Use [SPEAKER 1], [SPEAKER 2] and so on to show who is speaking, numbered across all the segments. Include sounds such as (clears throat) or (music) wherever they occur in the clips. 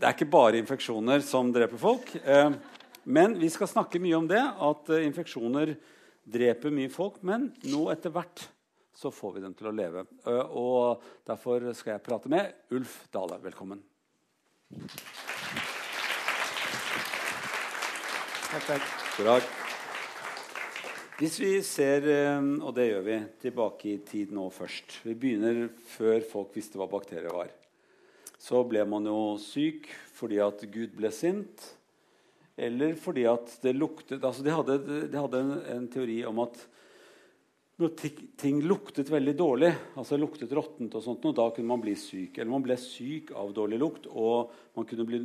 [SPEAKER 1] det er ikke bare infeksjoner som dreper folk. Eh, men vi skal snakke mye om det, at eh, infeksjoner dreper mye folk. Men nå etter hvert så får vi dem til å leve. Eh, og derfor skal jeg prate med Ulf Dale. Velkommen.
[SPEAKER 2] Takk, takk.
[SPEAKER 1] God dag. Hvis vi ser, og det gjør vi, tilbake i tid nå først Vi begynner før folk visste hva bakterier var. Så ble man jo syk fordi at Gud ble sint, eller fordi at det luktet altså De hadde, de hadde en, en, teori om at når ting luktet veldig dårlig, altså luktet råttent, og sånt, og da kunne man bli syk. Eller man ble syk av dårlig lukt, og man kunne bli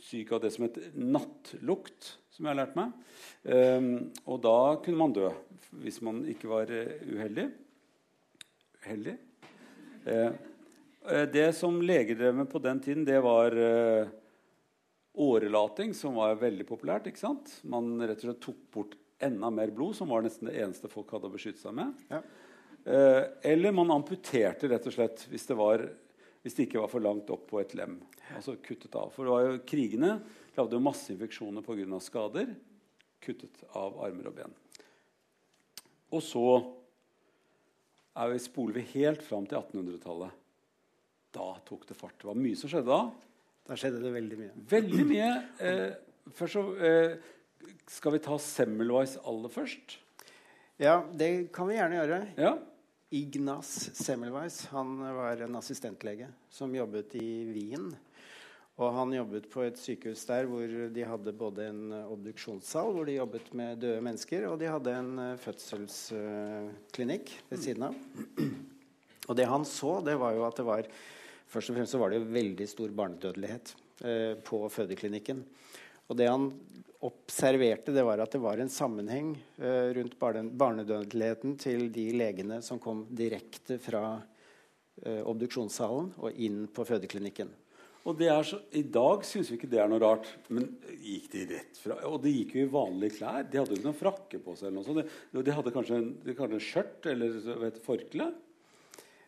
[SPEAKER 1] syk av det som het nattlukt som jeg har lært meg. Um, og da kunne man dø hvis man ikke var uh, uheldig. Heldig. Uh, det som leger drev med på den tiden, det var uh, årelating, som var veldig populært. ikke sant? Man rett og slett tok bort enda mer blod, som var nesten det eneste folk hadde å beskytte seg med. Ja. eller man amputerte rett og slett hvis det, var, hvis det ikke var for langt opp på et lem. Altså kuttet av. For det var jo krigene lagde masse infeksjoner pga. skader. Kuttet av armer og ben. Og så er vi, spoler vi helt fram til 1800-tallet. Da tok det fart. Det var mye som skjedde da.
[SPEAKER 2] Da skjedde det veldig mye.
[SPEAKER 1] Veldig mye. Eh, først så, eh, skal vi ta Semmelweis aller først?
[SPEAKER 2] Ja, det kan vi gjerne gjøre.
[SPEAKER 1] Ja.
[SPEAKER 2] Ignas Semmelweis han var en assistentlege som jobbet i Wien og han jobbet på et sykehus der hvor de hadde både en obduksjonssal hvor de jobbet med døde mennesker, og de hadde en uh, fødselsklinikk ved siden av. (clears throat) Og det han så, det var jo at det var Først og fremst så var det jo veldig stor barnedødelighet eh, på fødeklinikken. Og det han observerte, det var at det var en sammenheng eh, rundt barnedødeligheten til de legene som kom direkte fra eh, obduksjonssalen og inn på fødeklinikken.
[SPEAKER 1] Og så, I dag syns vi ikke det er noe rart. Men gikk de rett fra Og de gikk jo i vanlige klær. De hadde jo ikke noen frakke på seg. eller noe sånt. De, de hadde kanskje en, de hadde en skjørt eller et forkle.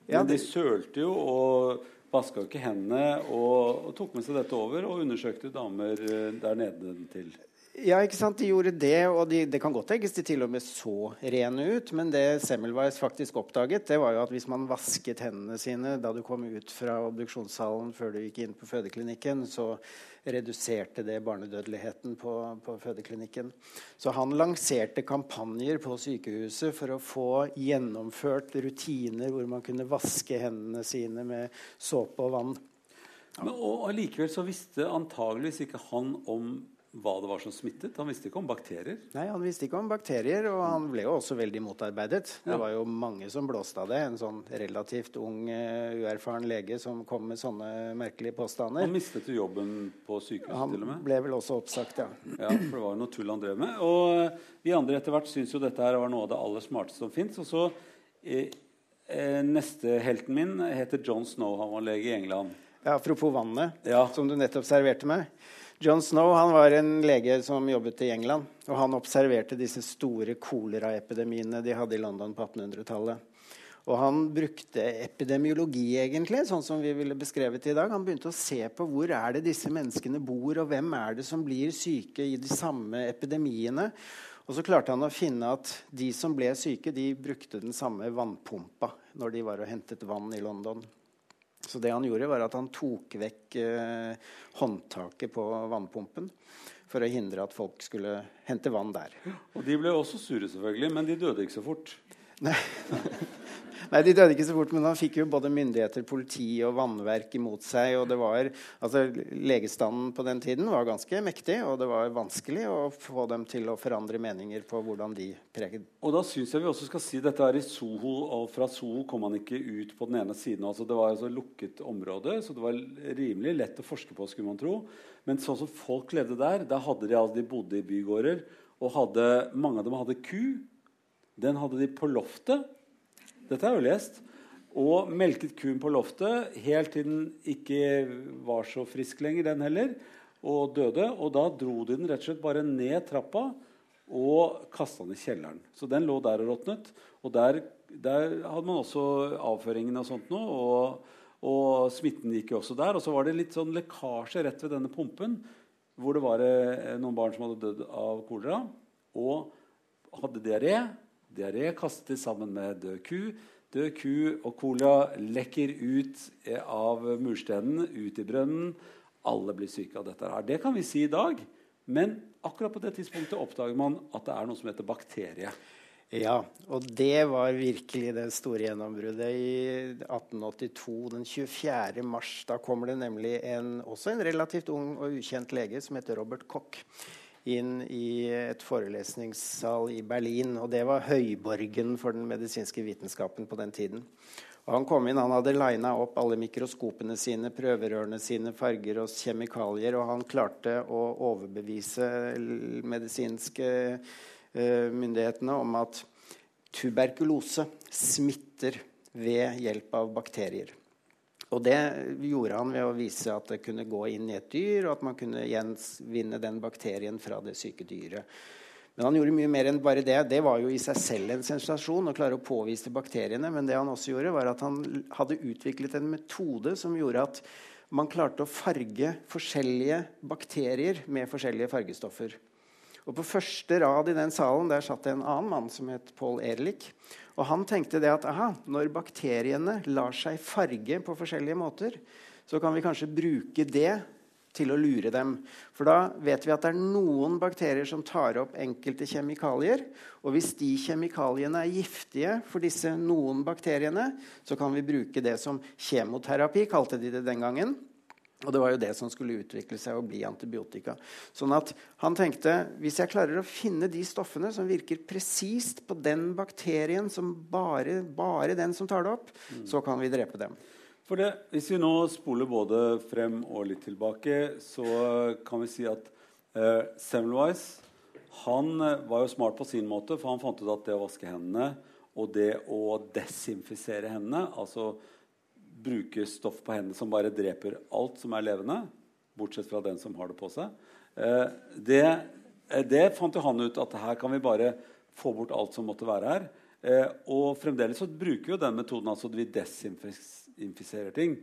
[SPEAKER 1] Ja, Men de sølte jo og vaska ikke hendene og, og, tok med seg dette over og undersøkte damer eh, der nede til.
[SPEAKER 2] Ja, ikke sant? De gjorde det, og de, det kan godt tenkes de til og med så rene ut. Men det Semmelweis faktisk oppdaget, det var jo at hvis man vasket hendene sine da du kom ut fra obduksjonssalen før du gikk inn på fødeklinikken, så reduserte det barnedødeligheten på, på fødeklinikken. Så han lanserte kampanjer på sykehuset for å få gjennomført rutiner hvor man kunne vaske hendene sine med såpe og vann.
[SPEAKER 1] Men, og Allikevel så visste antageligvis ikke han om hva det var som smittet? Han visste ikke om bakterier?
[SPEAKER 2] Nei, han visste ikke om bakterier, og han ble jo også veldig motarbeidet. Det var jo mange som blåste av det. En sånn relativt ung, uh, uerfaren lege som kom med sånne merkelige påstander.
[SPEAKER 1] Han mistet jo jobben på sykehuset
[SPEAKER 2] han
[SPEAKER 1] til og med?
[SPEAKER 2] Han ble vel også oppsagt, ja.
[SPEAKER 1] ja. For det var jo noe tull han drev med. Og eh, vi andre etter hvert syns jo dette her var noe av det aller smarteste som fins. Og så eh, eh, Neste helten min heter John Snow. Han var lege i England.
[SPEAKER 2] Ja, Apropos vannet, ja. som du nettopp serverte meg. John Snow var en lege som jobbet i England. og Han observerte disse store koleraepidemiene de hadde i London på 1800-tallet. Og han brukte epidemiologi, egentlig, sånn som vi ville beskrevet i dag. Han begynte å se på hvor er det disse menneskene bor, og hvem er det som blir syke i de samme epidemiene. Og så klarte han å finne at de som ble syke, de brukte den samme vannpumpa når de var og hentet vann i London. Så det han gjorde, var at han tok vekk eh, håndtaket på vannpumpen for å hindre at folk skulle hente vann der.
[SPEAKER 1] Og de ble også sure, selvfølgelig, men de døde ikke så fort.
[SPEAKER 2] Nei. (laughs) Nei, De døde ikke så fort, men han fikk jo både myndigheter, politi og vannverk imot seg. og det var, altså Legestanden på den tiden var ganske mektig, og det var vanskelig å få dem til å forandre meninger på hvordan de preget.
[SPEAKER 1] Og da synes jeg vi også skal si Dette er i Soho, og fra Soho kom man ikke ut på den ene siden. altså Det var altså lukket område, så det var rimelig lett å forske på, skulle man tro. Men sånn som folk levde der, da hadde de, altså, de bodde i bygårder, og hadde, mange av dem hadde ku. Den hadde de på loftet. Dette har jeg jo lest. Og melket kuen på loftet helt til den ikke var så frisk lenger, den heller, og døde. Og da dro de den rett og slett bare ned trappa og kasta den i kjelleren. Så den lå der og råtnet. Og der, der, hadde man også avføringen og sånt noe. Og, Og smitten gikk jo også der. Og så var det litt sånn lekkasje rett ved denne pumpen, hvor det var eh, noen barn som hadde dødd av kolera og hadde diaré. Diaré kastet sammen med død ku. Død ku og cola lekker ut eh, av murstenen, ut i brønnen. Alle blir syke av dette. her. Det kan vi si i dag. Men akkurat på det tidspunktet oppdager man at det er noe som heter bakterie.
[SPEAKER 2] Ja, og det var virkelig det store gjennombruddet i 1882. Den 24. mars. Da kommer det nemlig en, også en relativt ung og ukjent lege som heter Robert Koch inn i et forelesningssal i Berlin. Og det var høyborgen for den medisinske vitenskapen på den tiden. Og han kom inn, han hadde lina opp alle mikroskopene sine, prøverørene sine, farger og kjemikalier, og han klarte å overbevise medisinske Eh, myndighetene om at tuberkulose smitter ved hjelp av bakterier. Og det gjorde han ved å vise at det kunne gå inn i et dyr, og at man kunne gjenvinne den bakterien fra det syke dyret. Men han gjorde mye mer enn bare det. Det var jo i seg selv en sensasjon å klare å påvise bakteriene. Men det han også gjorde, var at han hadde utviklet en metode som gjorde at man klarte å farge forskjellige bakterier med forskjellige fargestoffer. Og På første rad i den salen der satt det en annen mann som het Paul Ehrlich. Og han tenkte det at aha, når bakteriene lar seg farge på forskjellige måter, så kan vi kanskje bruke det til å lure dem. For da vet vi at det er noen bakterier som tar opp enkelte kjemikalier. Og hvis de kjemikaliene er giftige for disse noen bakteriene, så kan vi bruke det som kjemoterapi, kalte de det den gangen. Og det var jo det som skulle utvikle seg og bli antibiotika. Sånn at han tenkte hvis jeg klarer å finne de stoffene som virker presist på den bakterien som bare, bare den som tar det opp, mm. så kan vi drepe dem.
[SPEAKER 1] For det, Hvis vi nå spoler både frem og litt tilbake, så kan vi si at eh, Semmelweis han eh, var jo smart på sin måte, for han fant ut at det å vaske hendene og det å desinfisere hendene altså bruke stoff på hendene som bare dreper alt som er levende, bortsett fra den som har det på seg. Eh, det, eh, det fant jo han ut at her kan vi bare få bort alt som måtte være her. Eh, og fremdeles så bruker vi den metoden altså at vi desinfiserer ting.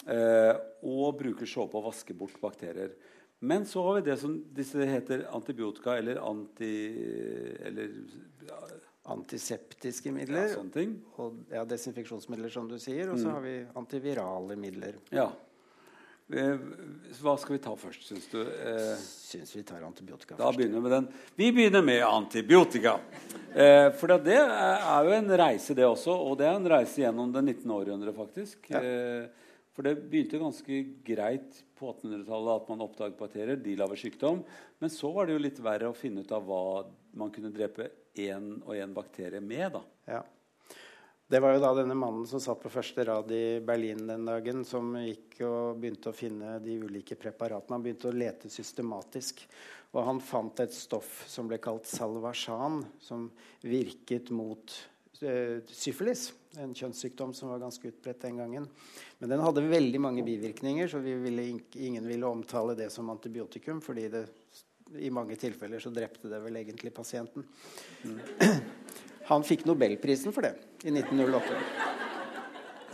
[SPEAKER 1] og bruker såpe og vasker bort bakterier. Men så har vi det som disse heter antibiotika eller anti... Eller,
[SPEAKER 2] antiseptiske midler. Ja, og ja, desinfeksjonsmidler, som du sier. Og så mm. har vi antivirale midler.
[SPEAKER 1] Ja. Eh, hva skal vi ta først, syns du?
[SPEAKER 2] Eh, syns vi tar antibiotika
[SPEAKER 1] da først. Begynner vi, med den. vi begynner med antibiotika. Eh, for det er jo en reise, det også. Og det er en reise gjennom det 19. århundret, faktisk. Ja. Eh, for det begynte ganske greit på 1800-tallet at man oppdaget bakterier. De lager sykdom. Men så var det jo litt verre å finne ut av hva man kunne drepe én og én bakterie med. da.
[SPEAKER 2] Ja. Det var jo da denne mannen som satt på første rad i Berlin den dagen, som gikk og begynte å finne de ulike preparatene. Han begynte å lete systematisk. Og han fant et stoff som ble kalt salvasjan, som virket mot uh, syfilis. En kjønnssykdom som var ganske utbredt den gangen. Men den hadde veldig mange bivirkninger, så ville, ingen ville omtale det som antibiotikum fordi det i mange tilfeller så drepte det vel egentlig pasienten. Mm. Han fikk nobelprisen for det i 1908.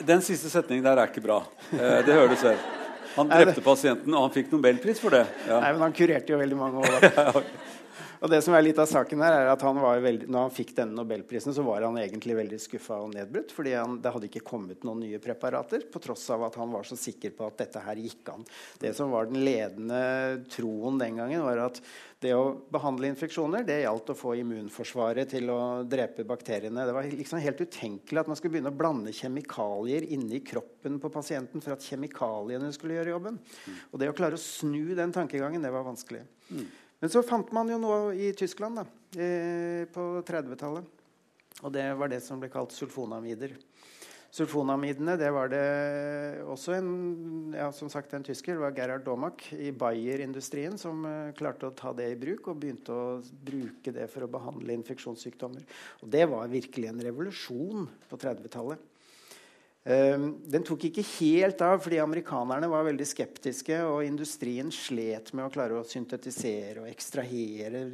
[SPEAKER 1] Den siste setningen der er ikke bra. Eh, det hører du selv. Han drepte pasienten, og han fikk nobelpris for det.
[SPEAKER 2] Ja. Nei, men han kurerte jo veldig mange år. (laughs) Og det som er litt av saken her er at han veldig, når han fikk denne nobelprisen, så var han egentlig veldig skuffa og nedbrutt. fordi han, det hadde ikke kommet noen nye preparater, på tross av at han var så sikker på at dette her gikk an. Det som var den ledende troen den gangen, var at det å behandle infeksjoner det gjaldt å få immunforsvaret til å drepe bakteriene. Det var liksom helt utenkelig at man skulle begynne å blande kjemikalier inni kroppen på pasienten for at kjemikaliene skulle gjøre jobben. Og det å klare å snu den tankegangen, det var vanskelig. Mm. Men så fant man jo noe i Tyskland da, på 30-tallet. Og det var det som ble kalt sulfonamider. Sulfonamidene det var det også en, ja, som sagt, en tysker, det var Gerhard Domak i Bayer-industrien som uh, klarte å ta det i bruk og begynte å bruke det for å behandle infeksjonssykdommer. Og det var virkelig en revolusjon på 30-tallet. Ehm, den tok ikke helt av fordi amerikanerne var veldig skeptiske, og industrien slet med å klare å syntetisere og ekstrahere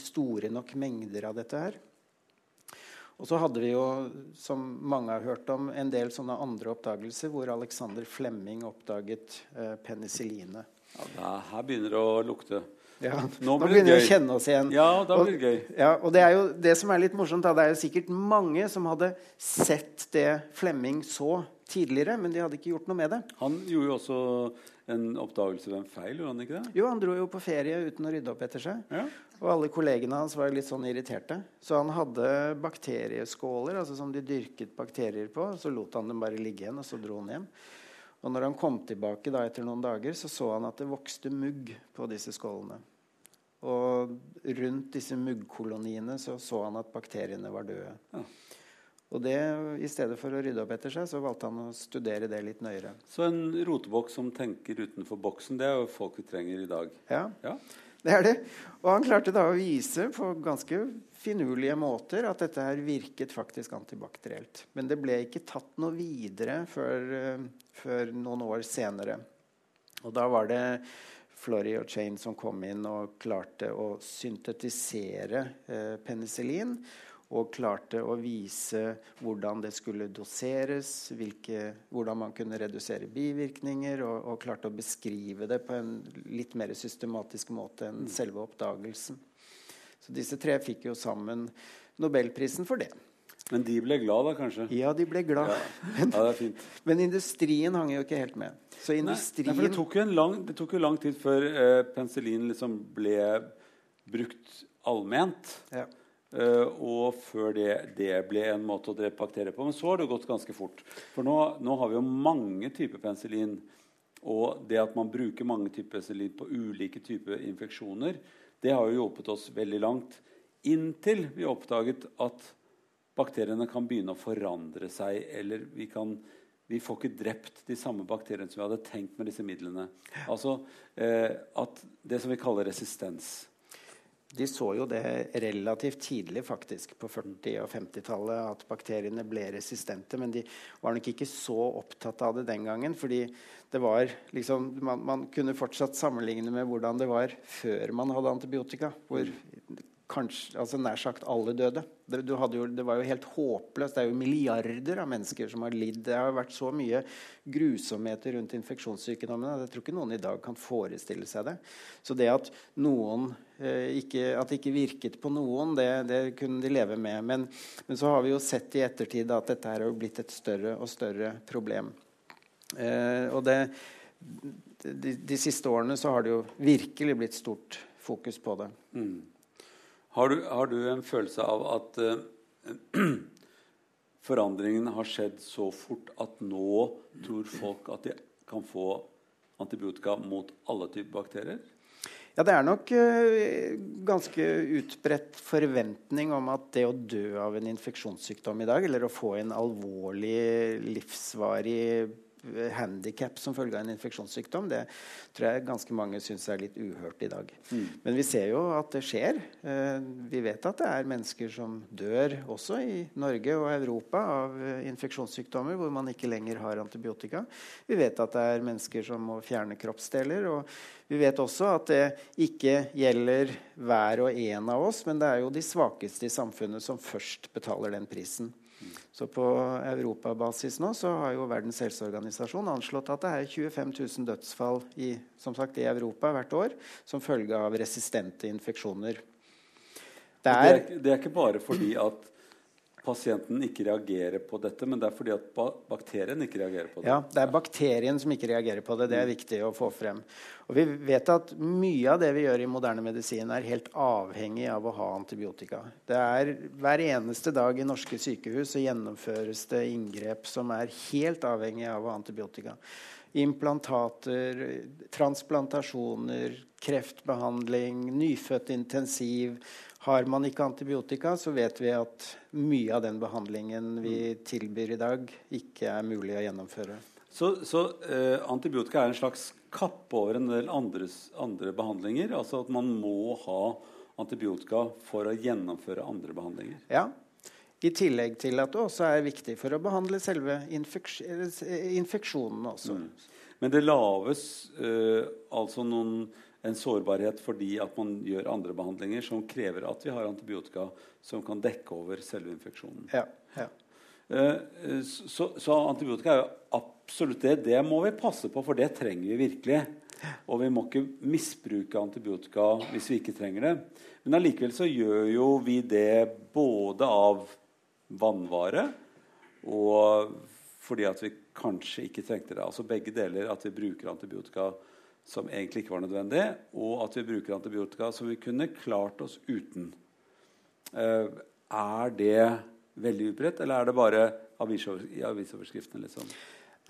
[SPEAKER 2] store nok mengder av dette her. Og så hadde vi jo, som mange har hørt om, en del sånne andre oppdagelser hvor Alexander Flemming oppdaget eh, penicillinet.
[SPEAKER 1] Ja, her begynner det å lukte.
[SPEAKER 2] Ja, nå, nå begynner vi å kjenne oss igjen.
[SPEAKER 1] Ja, da blir det gøy.
[SPEAKER 2] Og, ja, og det er jo det som er litt morsomt, da, det er jo sikkert mange som hadde sett det Flemming så tidligere, men de hadde ikke gjort noe med det.
[SPEAKER 1] Han gjorde jo også en oppdagelse ved en feil, gjorde han ikke det?
[SPEAKER 2] Jo, han dro jo på ferie uten å rydde opp etter seg. Ja. Og alle kollegene hans var litt sånn irriterte. Så han hadde bakterieskåler altså som de dyrket bakterier på. Så lot han dem bare ligge igjen, og så dro han hjem. Og når han kom tilbake da etter noen dager, så så han at det vokste mugg på disse skålene. Og rundt disse muggkoloniene så, så han at bakteriene var døde. Ja. Og det, I stedet for å rydde opp etter seg, så valgte han å studere det litt nøyere.
[SPEAKER 1] Så en roteboks som tenker utenfor boksen, det er jo folk vi trenger i dag?
[SPEAKER 2] Ja, ja. det er det. Og han klarte da å vise på ganske finurlige måter at dette her virket faktisk antibakterielt. Men det ble ikke tatt noe videre før, uh, før noen år senere. Og da var det Flory og Chain som kom inn og klarte å syntetisere eh, penicillin og klarte å vise hvordan det skulle doseres, hvilke, hvordan man kunne redusere bivirkninger, og, og, klarte å beskrive det på en litt mer systematisk måte enn mm. selve oppdagelsen. Så disse tre fikk jo sammen Nobelprisen for det.
[SPEAKER 1] Men de ble glad, da, kanskje?
[SPEAKER 2] Ja, de ble glad. Ja.
[SPEAKER 1] Men, ja, det er fint.
[SPEAKER 2] men industrien hang jo ikke helt med. Så industrien...
[SPEAKER 1] Nei, det, tok lang, det, tok jo lang, tid før eh, penicillin liksom ble brukt allment. Ja. Uh, og før det, det, ble en måte å drepe bakterier på. Men så har det gått ganske fort. For nå, nå, har vi jo mange typer penicillin. Og det at man bruker mange typer penicillin på ulike typer infeksjoner, det har jo hjulpet oss veldig langt. Inntil vi oppdaget at bakteriene kan begynne å forandre seg. Eller vi, kan, vi får ikke drept de samme bakteriene som vi hadde tenkt med disse midlene. Altså eh, at det som vi kaller resistens.
[SPEAKER 2] De så jo det relativt tidlig, faktisk, på 40- og 50-tallet, at bakteriene ble resistente. Men de var nok ikke så opptatt av det den gangen. fordi det var liksom, man, man kunne fortsatt sammenligne med hvordan det var før man hadde antibiotika. Hvor kanskje, altså nær sagt alle døde. Det, jo, det, var jo helt håpløst. Det er jo milliarder av mennesker som har lidd. Det har vært så mye grusomheter rundt infeksjonssykdommene. Jeg tror ikke noen i dag kan forestille seg det. Så det at, noen, eh, ikke, at det ikke virket på noen, det, det kunne de leve med. Men, men, så har vi jo sett i ettertid at dette her jo blitt et større og større problem. Eh, og det, de, de, siste årene så har det jo virkelig blitt stort fokus på det. Mm.
[SPEAKER 1] Har du, har du, en følelse av at uh, (clears throat) forandringen har skjedd så fort at nå tror folk at de kan få antibiotika mot alle typer bakterier?
[SPEAKER 2] Ja, det er nok uh, ganske utbredt forventning om at det å dø av en infeksjonssykdom i dag, eller å få en alvorlig, livsvarig handikap som følge av en infeksjonssykdom, det tror jeg ganske mange syns er litt uhørt i dag. Mm. Men vi ser jo at det skjer. Eh, vi vet at det er mennesker som dør også i Norge og Europa av eh, infeksjonssykdommer hvor man ikke lenger har antibiotika. Vi vet at det er mennesker som må fjerne kroppsdeler. og vi vet også at det ikke gjelder hver og en av oss, men det er jo de svakeste i samfunnet som først betaler den prisen. Så på europabasis nå så har jo Verdens helseorganisasjon anslått at det er 25 000 dødsfall i, som sagt, i Europa hvert år som følge av resistente infeksjoner.
[SPEAKER 1] Det er, det er, det er ikke bare fordi at pasienten ikke reagerer på dette, men det er fordi at bakterien ikke reagerer på det.
[SPEAKER 2] Ja, det er bakterien som ikke reagerer på det. Det er viktig å få frem. Og vi vet at mye av det vi gjør i moderne medisin, er helt avhengig av å ha antibiotika. Det er Hver eneste dag i norske sykehus så gjennomføres det inngrep som er helt avhengig av å ha antibiotika. Implantater, transplantasjoner, kreftbehandling, nyfødtintensiv har man ikke antibiotika, så vet vi at mye av den behandlingen vi tilbyr i dag, ikke er mulig å gjennomføre.
[SPEAKER 1] Så, så eh, antibiotika er en slags kapp over en del andres, andre behandlinger? Altså at man må ha antibiotika for å gjennomføre andre behandlinger?
[SPEAKER 2] Ja. I tillegg til at det også er viktig for å behandle selve infeks infeksjonen også. Mm.
[SPEAKER 1] Men det laves eh, altså noen, en sårbarhet fordi at man gjør andre behandlinger som krever at vi har antibiotika som kan dekke over selve infeksjonen.
[SPEAKER 2] Ja, ja.
[SPEAKER 1] Uh, så, så, antibiotika er jo absolutt det. Det må vi passe på, for det trenger vi virkelig. Og vi må ikke misbruke antibiotika hvis vi ikke trenger det. Men allikevel så gjør jo vi det både av vannvare og fordi at vi kanskje ikke trengte det. Altså begge deler. At vi bruker antibiotika som egentlig ikke var nødvendig, og at vi bruker antibiotika som vi kunne klart oss uten. Uh, er det veldig utbredt, eller er det bare i avisoverskriftene? Liksom?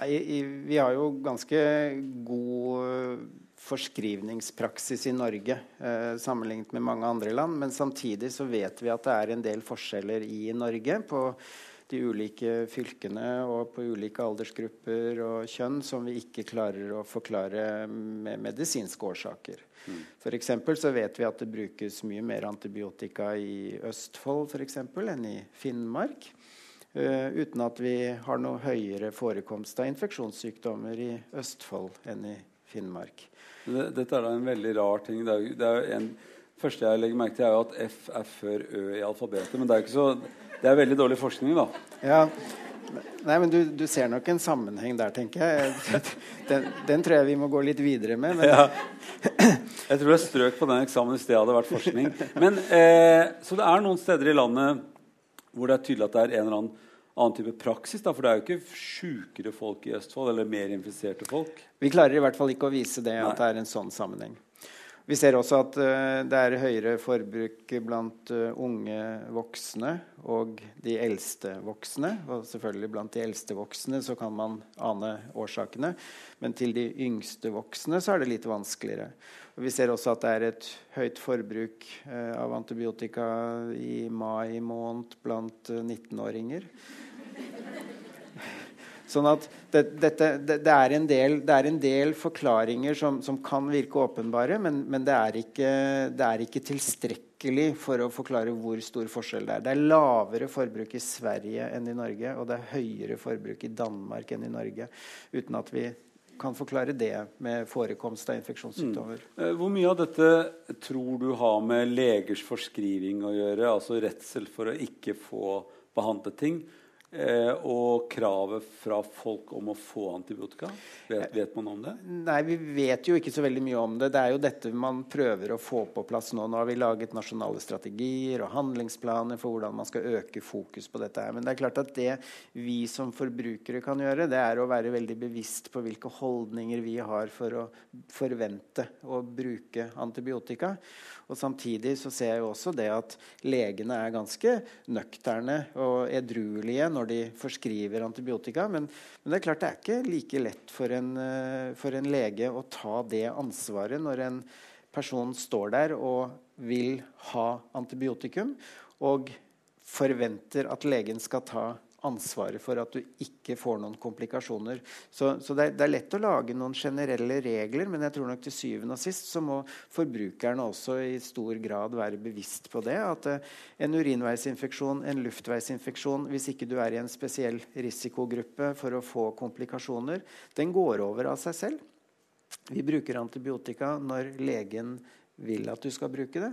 [SPEAKER 2] Vi har jo ganske god forskrivningspraksis i Norge eh, sammenlignet med mange andre land. Men samtidig så vet vi at det er en del forskjeller i Norge på de ulike fylkene og på ulike aldersgrupper og kjønn som vi ikke klarer å forklare med medisinske årsaker. Mm. For så vet vi at det brukes mye mer antibiotika i Østfold for eksempel, enn i Finnmark. Uh, uten at vi har noe høyere forekomst av infeksjonssykdommer i Østfold enn i Finnmark.
[SPEAKER 1] Dette er da en veldig rar ting. Det er, det er en, første jeg legger merke til, er jo at F er før Ø i alfabetet. Men det er, ikke så, det er veldig dårlig forskning, da.
[SPEAKER 2] Ja, Nei, men du, du, ser nok en sammenheng der, tenker jeg. (laughs) Den, den, tror jeg vi må gå litt videre med. Men... Ja.
[SPEAKER 1] Jeg tror jeg strøk på den eksamen hvis det hadde vært forskning. Men, eh, så det er noen steder i landet hvor det er tydelig at det er en eller annen annen type praksis? Da? For det er jo ikke sjukere folk i Østfold, eller mer infiserte folk?
[SPEAKER 2] Vi klarer i hvert fall ikke å vise det, at det er en sånn sammenheng. Vi ser også at uh, det er høyere forbruk blant uh, unge voksne og de eldste voksne. Og selvfølgelig blant de eldste voksne så kan man ane årsakene. Men til de yngste voksne så er det litt vanskeligere. Og vi ser også at det er et høyt forbruk uh, av antibiotika i mai måned blant 19-åringer. Sånn at det, dette, det, det, er del, det, er en del, forklaringer som, som kan virke åpenbare, men, men er ikke, det, er ikke, tilstrekkelig for å forklare hvor stor forskjell det er. Det er lavere forbruk i Sverige enn i Norge, og det er høyere forbruk i Danmark enn i Norge. Uten at vi kan forklare det med forekomst av infeksjonssykdommer.
[SPEAKER 1] Mm. Eh, hvor mye av dette tror du har med legers forskriving å gjøre? Altså redsel for å ikke få behandlet ting? Eh, og kravet fra folk om å få antibiotika? Vet, vet, man om det?
[SPEAKER 2] Nei, Vi vet jo ikke så veldig mye om det. Det er jo dette man prøver å få på plass nå. Nå har vi laget nasjonale strategier og handlingsplaner for hvordan man skal øke fokus på dette. her. Men det er klart at det vi som forbrukere kan gjøre, det er å være veldig bevisst på hvilke holdninger vi har for å forvente å bruke antibiotika. Og Samtidig så ser jeg jo også det at legene er ganske nøkterne og edruelige når de forskriver antibiotika. Men, men, det er klart det er ikke like lett for en, eh, for en lege å ta det ansvaret når en person står der og vil ha antibiotikum, og forventer at legen skal ta ansvaret for at du ikke får noen komplikasjoner. Så, så det, er, det, er, lett å lage noen generelle regler, men jeg tror nok til syvende og sist så må forbrukerne også i stor grad være bevisst på det. At uh, en urinveisinfeksjon, en luftveisinfeksjon, hvis ikke du er i en spesiell risikogruppe for å få komplikasjoner, den går over av seg selv. Vi bruker antibiotika når legen vil at du skal bruke det.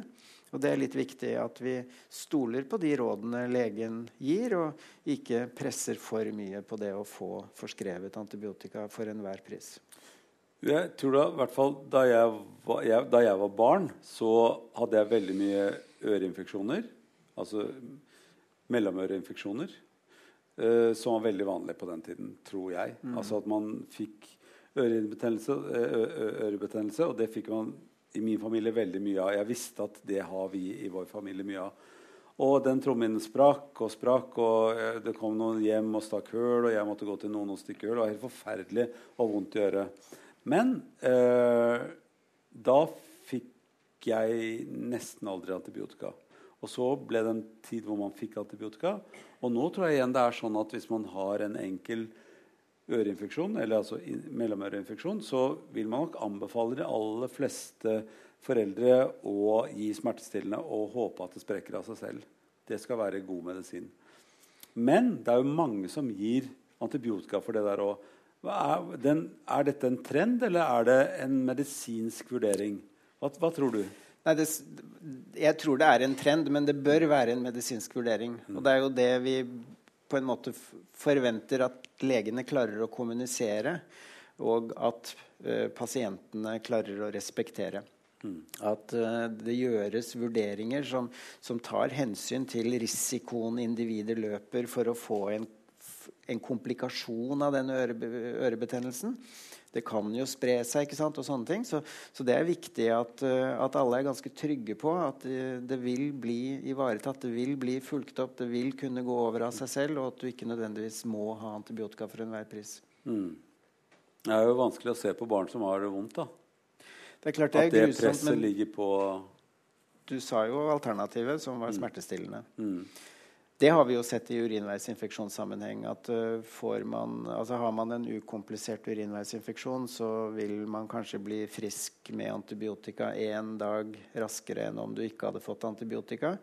[SPEAKER 2] Og Det er litt viktig at vi stoler på de rådene legen gir, og ikke presser for mye på det å få forskrevet antibiotika for enhver pris.
[SPEAKER 1] Jeg tror da, hvert fall da jeg, var, jeg, da jeg var barn, så hadde jeg veldig mye øreinfeksjoner. Altså mellomøreinfeksjoner. Uh, som var veldig vanlig på den tiden, tror jeg. Mm. Altså at man fikk ørebetennelse, ørebetennelse, og det fikk man i min familie veldig mye av. Jeg visste at det har vi i vår familie mye av. Og den trommen sprakk og sprakk, og eh, det kom noen hjem og stakk høl, og jeg måtte gå til noen og stikke hull. Det var helt forferdelig og vondt i øret. Men eh, da fikk jeg nesten aldri antibiotika. Og så ble det en tid hvor man fikk antibiotika. Og nå tror jeg igjen det er sånn at hvis man har en enkel øreinfeksjon, eller altså mellomøreinfeksjon, så vil man nok anbefale de aller fleste foreldre å gi smertestillende og håpe at det sprekker av seg selv. Det skal være god medisin. Men det er jo mange som gir antibiotika for det der òg. Er, er, dette en trend, eller er det en medisinsk vurdering? Hva, hva tror du?
[SPEAKER 2] Nei, det, jeg tror det er en trend, men det bør være en medisinsk vurdering. Mm. Og det er jo det vi på en måte forventer at legene klarer å kommunisere, og at uh, pasientene klarer å respektere. Mm. At uh, det gjøres vurderinger som, som, tar hensyn til risikoen individer løper for å få en, en komplikasjon av den øre, ørebetennelsen det kan jo spre seg ikke sant, og sånne ting. Så, så det er viktig at, uh, at, alle er ganske trygge på at uh, det vil bli ivaretatt, det vil bli fulgt opp, det vil kunne gå over av seg selv, og at du ikke nødvendigvis må ha antibiotika for enhver pris. Mm.
[SPEAKER 1] Det er jo vanskelig å se på barn som har det vondt. da.
[SPEAKER 2] Det er klart det
[SPEAKER 1] at det grusomt, presset ligger på
[SPEAKER 2] Du sa jo alternativet, som var mm. smertestillende. Mm. Det har vi jo sett i urinveisinfeksjonssammenheng. at uh, man, altså Har man en ukomplisert urinveisinfeksjon, så vil man kanskje bli frisk med antibiotika én dag raskere enn om du ikke hadde fått antibiotika.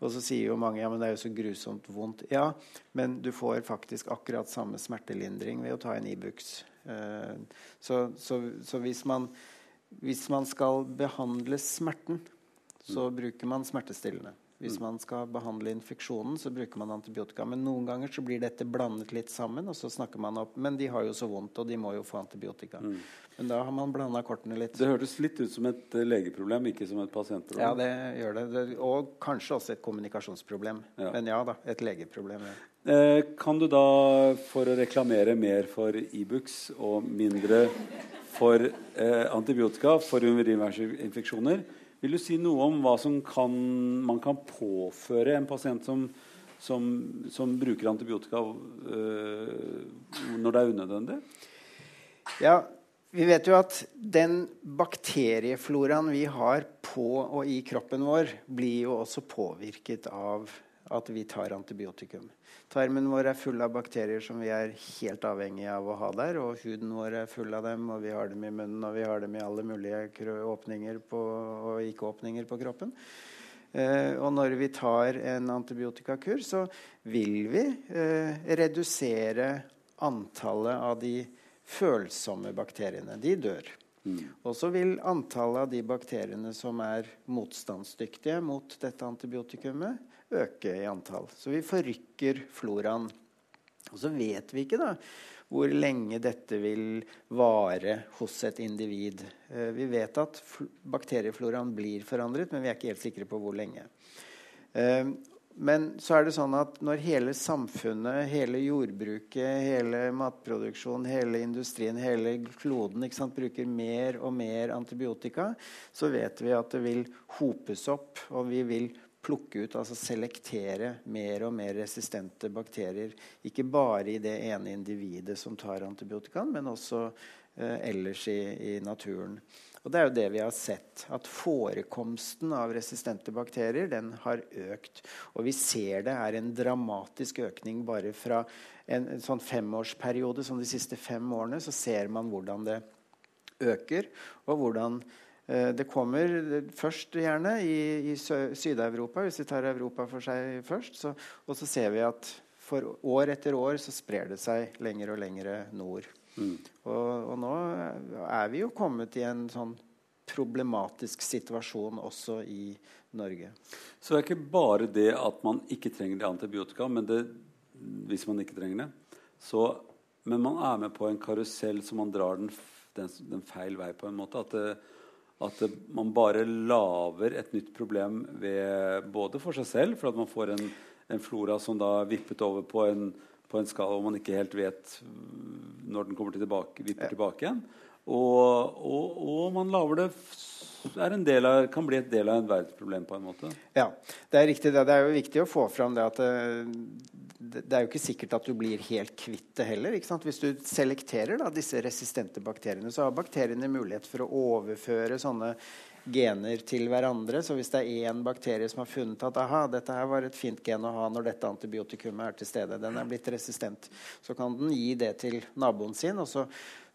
[SPEAKER 2] Og så sier jo mange ja, men det er jo så grusomt vondt. Ja, men du får faktisk akkurat samme smertelindring ved å ta en Ibux. Uh, så, så, så hvis, man, hvis man skal behandle smerten, så bruker man smertestillende. Hvis man skal behandle infeksjonen, så bruker man antibiotika. Men noen ganger så blir dette blandet litt sammen, og så snakker man opp Men de har jo så vondt, og de må jo få antibiotika. Mm. Men da har man blanda kortene litt.
[SPEAKER 1] Det hørtes litt ut som et eh, legeproblem, ikke som et pasientproblem.
[SPEAKER 2] Ja, det gjør det. Og kanskje også et kommunikasjonsproblem. Ja. Men ja da, et legeproblem. Ja.
[SPEAKER 1] Eh, kan du da, for å reklamere mer for Ibux e og mindre for eh, antibiotika for urinveisinfeksjoner, vil du si noe om hva som kan, man kan påføre en pasient som, som, som bruker antibiotika øh, når det er unødvendig?
[SPEAKER 2] Ja, vi vet jo at den bakteriefloraen vi har på og i kroppen vår, blir jo også påvirket av at vi tar antibiotikum. Tarmen vår er full av bakterier som vi er helt avhengige av å ha der. Og huden vår er full av dem, og vi har dem i munnen og vi har dem i alle mulige åpninger på, og ikke-åpninger på kroppen. Eh, og når vi tar en antibiotikakur, så vil vi eh, redusere antallet av de følsomme bakteriene. De dør. Mm. Og så vil antallet av de bakteriene som er motstandsdyktige mot dette antibiotikumet, øke i antall. Så vi forrykker floraen. Og så vet vi ikke da hvor lenge dette vil vare hos et individ. Eh, vi vet at bakteriefloraen blir forandret, men vi er ikke helt sikre på hvor lenge. Eh, men så er det sånn at når hele samfunnet, hele jordbruket, hele matproduksjonen, hele industrien, hele kloden sant, bruker mer og mer antibiotika, så vet vi at det vil hopes opp, og vi vil plukke ut, altså selektere mer og mer resistente bakterier. Ikke bare i det ene individet som tar antibiotikaen, men også eh, ellers i, i, naturen. Og det er jo det vi har sett. At forekomsten av resistente bakterier den har økt. Og vi ser det er en dramatisk økning bare fra en, en sånn femårsperiode som de siste fem årene. Så ser man hvordan det øker, og hvordan det kommer først gjerne i, i Syd-Europa, hvis vi tar Europa for seg først. Så, og så ser vi at for år etter år så sprer det seg lenger og lenger nord. Mm. Og, og, nå er vi jo kommet i en sånn problematisk situasjon også i Norge.
[SPEAKER 1] Så det er ikke bare det at man ikke trenger antibiotika, men det, hvis man ikke trenger det. Så, men man er med på en karusell som man drar den, den, den feil vei på en måte. At det, at man bare lager et nytt problem ved, både for seg selv, for at man får en, en flora som da vippet over på en, på en skala hvor man ikke helt vet når den kommer tilbake, vipper ja. tilbake igjen. Og, og, og man lager det av, kan bli et del av en verdensproblem på en måte.
[SPEAKER 2] Ja, det er riktig. Det, det er jo viktig å få fram det at eh, det, er jo ikke sikkert at du blir helt kvitt det heller. Hvis du selekterer da, disse resistente bakteriene, så har bakteriene mulighet for å overføre sånne gener til hverandre. Så hvis det er én bakterie som har funnet at aha, dette her var et fint gen å ha når dette antibiotikumet er til stede, den er blitt resistent, så kan den gi det til naboen sin. Og så,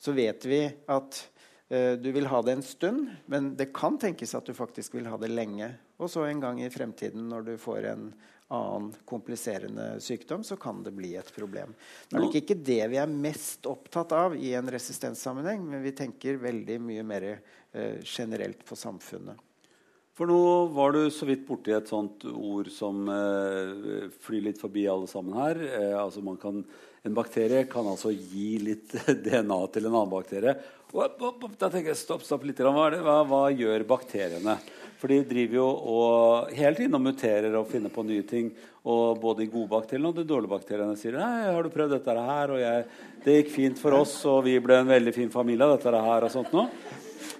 [SPEAKER 2] så vet vi at Eh, du vil ha det en stund, men det kan tenkes at du faktisk vil ha det lenge. Og så en gang i fremtiden, når du får en annen kompliserende sykdom, så kan det bli et problem. Det er nok ikke det vi er mest opptatt av i en resistenssammenheng, men vi tenker veldig mye mer eh, generelt på samfunnet.
[SPEAKER 1] For nå var du så vidt borti et sånt ord som eh, flyr litt forbi alle sammen her. Eh, altså kan, en bakterie kan altså gi litt (laughs) DNA til en annen bakterie. Da tenker jeg, stopp, stopp litt. Hva, hva, hva, gjør bakteriene? For de driver jo og hele tiden og muterer og finner på nye ting. Og både de gode bakteriene og de dårlige bakteriene sier Nei, har du prøvd dette her? Og jeg, det gikk fint for oss, og vi ble en veldig fin familie av dette her. og sånt nå.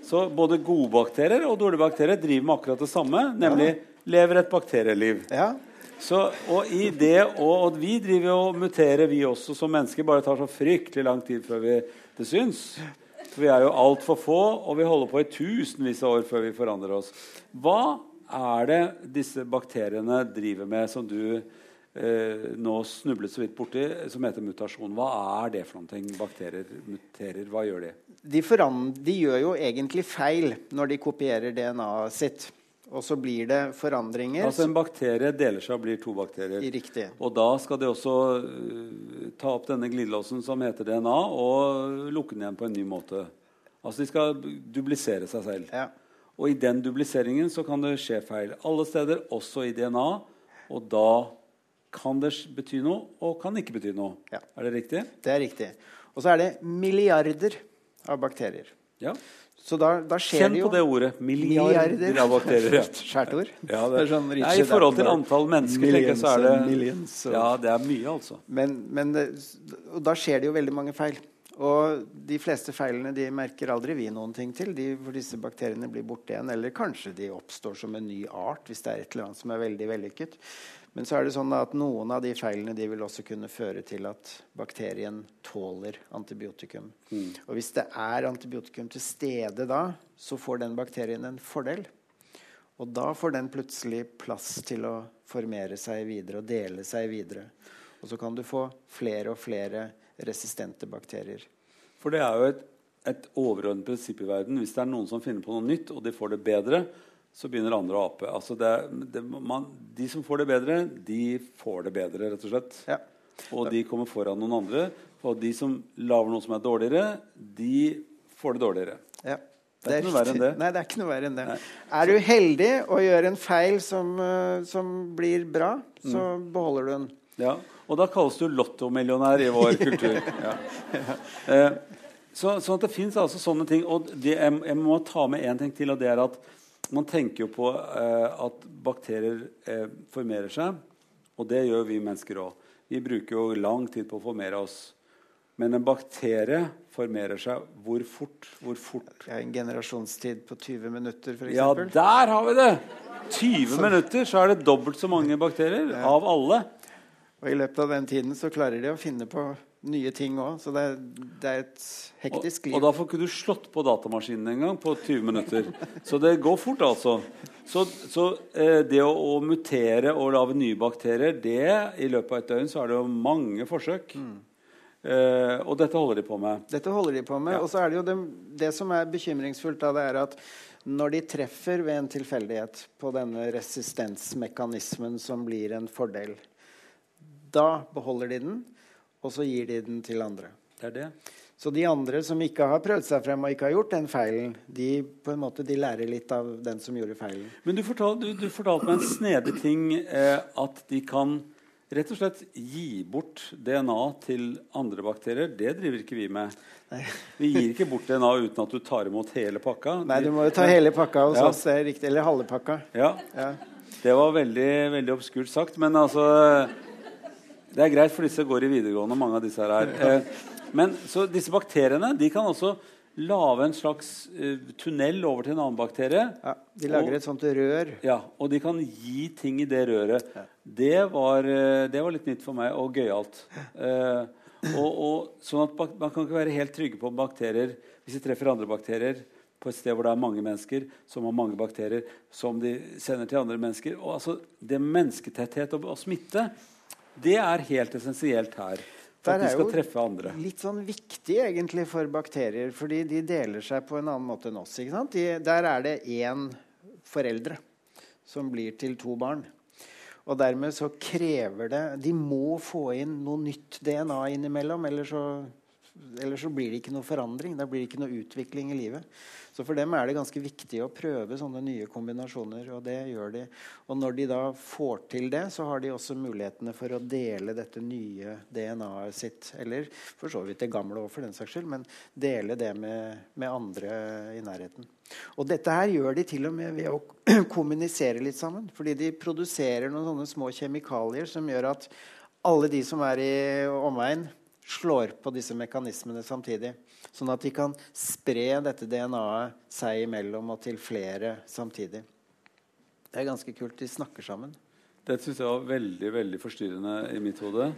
[SPEAKER 1] Så både gode bakterier og dårlige bakterier driver med akkurat det samme, nemlig ja. lever et bakterieliv.
[SPEAKER 2] Ja.
[SPEAKER 1] Så, og i det, og, og, vi driver og muterer, vi også som mennesker. Bare tar så fryktelig lang tid før vi, det syns. For vi er jo altfor få, og vi holder på i tusenvis av år før vi forandrer oss. Hva er det disse bakteriene driver med, som du eh, nå snublet så vidt borti, som heter mutasjon? Hva er det for noen ting? Bakterier muterer, hva gjør de?
[SPEAKER 2] De, de gjør jo egentlig feil når de kopierer DNA-et sitt. Og så blir det forandringer.
[SPEAKER 1] Altså En bakterie deler seg og blir to bakterier.
[SPEAKER 2] Riktig.
[SPEAKER 1] Og da skal de også uh, ta opp denne glidelåsen som heter DNA, og lukke den igjen på en ny måte. Altså de skal dublisere seg selv.
[SPEAKER 2] Ja.
[SPEAKER 1] Og i den dubliseringen så kan det skje feil. Alle steder, også i DNA. Og da kan det bety noe, og kan ikke bety noe.
[SPEAKER 2] Ja.
[SPEAKER 1] Er det riktig?
[SPEAKER 2] Det er riktig. Og så er det milliarder av bakterier.
[SPEAKER 1] Ja.
[SPEAKER 2] Så da, da skjer
[SPEAKER 1] Kjenn
[SPEAKER 2] det jo
[SPEAKER 1] på det ordet. Milliarder, milliarder. av (laughs) bakterier. (laughs)
[SPEAKER 2] Skjært ord.
[SPEAKER 1] Ja, det, sånn nei, I forhold til antall mennesker millions, så er det millions, Ja, det er mye, altså.
[SPEAKER 2] Men, men da skjer det jo veldig mange feil. Og de fleste feilene de merker aldri vi noen ting til. De, for disse bakteriene blir borte igjen. Eller kanskje de oppstår som en ny art hvis det er et eller annet som er veldig vellykket. Men så er det sånn at noen av de feilene de vil også kunne føre til at bakterien tåler antibiotikum. Mm. Og hvis det er antibiotikum til stede da, så får den bakterien en fordel. Og da får den plutselig plass til å formere seg videre og dele seg videre. Og så kan du få flere og flere resistente bakterier.
[SPEAKER 1] For det er jo et, et overordnet prinsipp i verden. Hvis det er noen som finner på noe nytt, og de får det bedre, så begynner andre å ape. Altså det, det, man, de som får det bedre, de får det bedre, rett og slett.
[SPEAKER 2] Ja.
[SPEAKER 1] Og de kommer foran noen andre. Og de som lager noe som er dårligere, de får det dårligere.
[SPEAKER 2] Ja.
[SPEAKER 1] Det er, ikke noe verre enn det.
[SPEAKER 2] Nei, det er ikke noe verre enn det. Nei. Er du heldig og gjør en feil som, uh, som blir bra, så mm. beholder du den.
[SPEAKER 1] Ja, Og da kalles du lottomillionær i vår (laughs) kultur. ja. eh, så, sånn at det fins altså sånne ting. Og det, jeg, jeg, må ta med én ting til, og det er at man tenker jo på eh, at bakterier eh, formerer seg, og det gjør vi mennesker òg. Vi bruker jo lang tid på å formere oss. Men en bakterie formerer seg hvor fort? Hvor fort?
[SPEAKER 2] Ja, en generasjonstid på 20 minutter, f.eks.
[SPEAKER 1] Ja, der har vi det! 20 minutter, så er det dobbelt så mange bakterier ja. av alle.
[SPEAKER 2] Og i løpet av den tiden så klarer de å finne på nye ting òg. Så det det er, et hektisk liv.
[SPEAKER 1] Og, og får ikke du slått på datamaskinen en gang på 20 minutter. Så det går fort, altså. Så, så eh, det å, å, mutere og lage nye bakterier, det i løpet av et døgn så er det jo mange forsøk. Mm. Eh, og dette holder de på med.
[SPEAKER 2] Dette holder de på med. Ja. Og så er det jo det, det som er bekymringsfullt, da, det er at når de treffer ved en tilfeldighet på denne resistensmekanismen som blir en fordel, da beholder de den og så gir de den til andre.
[SPEAKER 1] Det er det.
[SPEAKER 2] Så de andre som ikke har prøvd seg frem og ikke har gjort den feilen, de, på en måte, de lærer litt av den som gjorde feilen.
[SPEAKER 1] Men du fortalte, du, du fortalte meg en snedig ting, eh, at de kan rett og slett gi bort DNA til andre bakterier. Det driver ikke vi med. Nei. Vi gir ikke bort DNA uten at du tar imot hele pakka.
[SPEAKER 2] Nei, du må jo ta hele pakka hos ja. oss. Eller halve pakka.
[SPEAKER 1] Ja. ja. Det var veldig, veldig obskurt sagt, men altså det er greit, for disse går i videregående, mange av disse her. Eh, men så disse bakteriene de kan også lage en slags uh, tunnel over til en annen bakterie.
[SPEAKER 2] Ja, De lager og, et sånt rør.
[SPEAKER 1] Ja, Og de kan gi ting i det røret. Ja. Det, var, uh, det, var, litt nytt for meg, og gøyalt. Uh, og, og, sånn at Man kan ikke være helt trygge på bakterier hvis de treffer andre bakterier på et sted hvor det er mange mennesker som har mange bakterier som de sender til andre mennesker. Og altså, Det mennesketetthet og, og smitte det er helt essensielt her. For at de skal treffe andre.
[SPEAKER 2] Det er jo Litt sånn viktig egentlig for bakterier, fordi de deler seg på en annen måte enn oss. ikke De, der er det én foreldre som blir til to barn. Og dermed så krever det De må få inn noe nytt DNA innimellom, eller så, ellers så blir det ikke noe forandring. Da blir det ikke noe utvikling i livet. Så for dem er det ganske viktig å prøve sånne nye kombinasjoner. Og det gjør de. Og når de da får til det, så har de også mulighetene for å dele dette nye DNA-et sitt. Eller for så vidt det gamle òg, for den saks skyld. Men dele det med, med, andre i nærheten. Og dette her gjør de til og med ved å (clears throat) kommunisere litt sammen. Fordi de produserer noen sånne små kjemikalier som gjør at alle de som er i omegn, slår på disse mekanismene samtidig. Sånn at de kan spre dette DNA-et seg imellom og til flere samtidig. Det er ganske kult. De snakker sammen.
[SPEAKER 1] Det syns jeg var veldig veldig forstyrrende i mitt hode.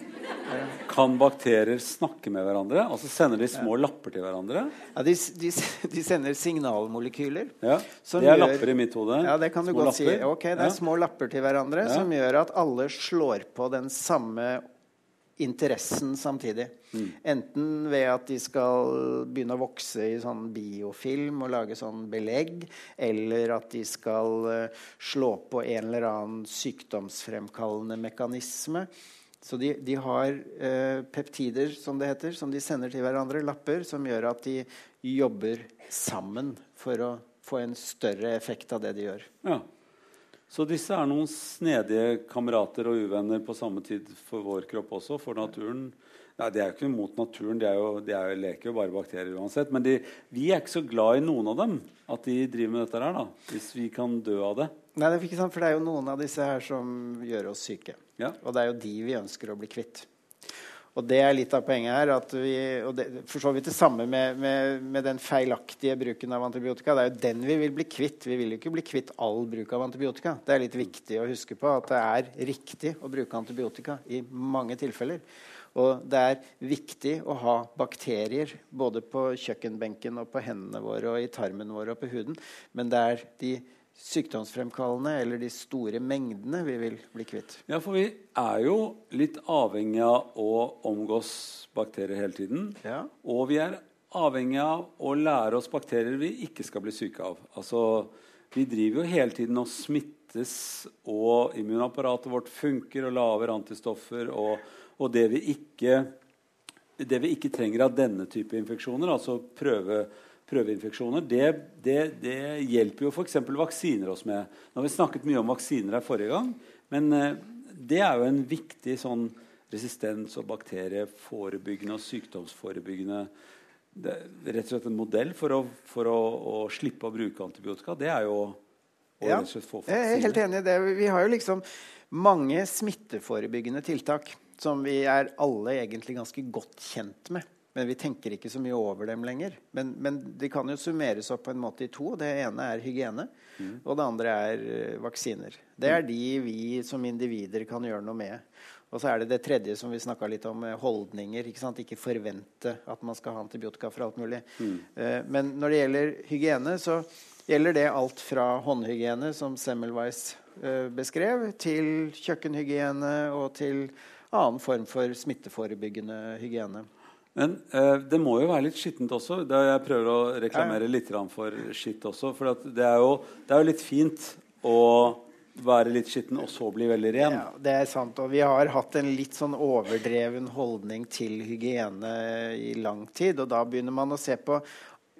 [SPEAKER 1] Kan bakterier snakke med hverandre? Altså Sender de små ja. lapper til hverandre?
[SPEAKER 2] Ja, de, de, de sender signalmolekyler.
[SPEAKER 1] Ja, Det er gjør, lapper i mitt hode.
[SPEAKER 2] Ja, Det kan du små godt lapper. si. Ok, Det er ja. små lapper til hverandre ja. som gjør at alle slår på den samme interessen samtidig. Mm. Enten ved at de skal begynne å vokse i sånn biofilm og lage sånn belegg, eller at de skal uh, slå på en eller annen sykdomsfremkallende mekanisme. Så de, de har eh, peptider, som det heter, som de sender til hverandre, lapper, som gjør at de jobber sammen for å få en større effekt av det de gjør.
[SPEAKER 1] Ja. Så disse er noen snedige kamerater og uvenner på samme tid for vår kropp også, for naturen. Nei, De er jo ikke mot naturen, de, er jo, de er jo, leker jo bare bakterier uansett. Men de, vi er ikke så glad i noen av dem, at de driver med dette her, da. Hvis vi kan dø av det.
[SPEAKER 2] Nei, det er ikke sant, for det er jo noen av disse her som gjør oss syke. Ja. Og det er jo de vi ønsker å bli kvitt. Og det er litt av poenget her. at vi, og det, For så vidt det samme med, med, med, den feilaktige bruken av antibiotika. Det er jo den vi vil bli kvitt. Vi vil jo ikke bli kvitt all bruk av antibiotika. Det er litt viktig å huske på at det er riktig å bruke antibiotika i mange tilfeller. Og det er viktig å ha bakterier både på kjøkkenbenken og på hendene våre og i tarmen vår og på huden. Men det er de sykdomsfremkallende eller de store mengdene vi vil bli kvitt.
[SPEAKER 1] Ja, for vi er jo litt avhengig av å omgås bakterier hele tiden. Ja. Og vi er avhengig av å lære oss bakterier vi ikke skal bli syke av. Altså, vi driver jo hele tiden og smittes, og immunapparatet vårt funker og lager antistoffer. Og, og det, vi ikke, det vi ikke trenger av denne type infeksjoner, altså prøve prøveinfeksjoner, det, det, det hjelper jo f.eks. vaksiner oss med. Nå har vi snakket mye om vaksiner her forrige gang, men eh, det er jo en viktig sånn resistens- og bakterieforebyggende og sykdomsforebyggende det rett og slett en modell for å, for å, å slippe å bruke antibiotika. Det er jo å
[SPEAKER 2] ja, få vaksiner. Jeg er helt enig i det. Vi har jo liksom mange smitteforebyggende tiltak som vi er alle egentlig ganske godt kjent med. Men vi tenker ikke så mye over dem lenger. Men, men, de kan jo summeres opp på en måte i to. Det ene er hygiene, mm. og det andre er uh, vaksiner. Det er de vi som individer kan gjøre noe med. Og så er det det tredje som vi snakka litt om, holdninger. Ikke, sant? ikke forvente at man skal ha antibiotika for alt mulig. Mm. Uh, men når det gjelder hygiene, så gjelder det alt fra håndhygiene, som Semmelweis beskrev, til kjøkkenhygiene og til annen form for smitteforebyggende hygiene.
[SPEAKER 1] Men eh, det må jo være litt skittent også. Da jeg prøver å reklamere litt for skitt også. For det er, jo, det, er jo, litt fint å være litt skitten og så bli veldig ren. Ja,
[SPEAKER 2] det er sant. Og vi har hatt en litt sånn overdreven holdning til hygiene i lang tid. Og da begynner man å se på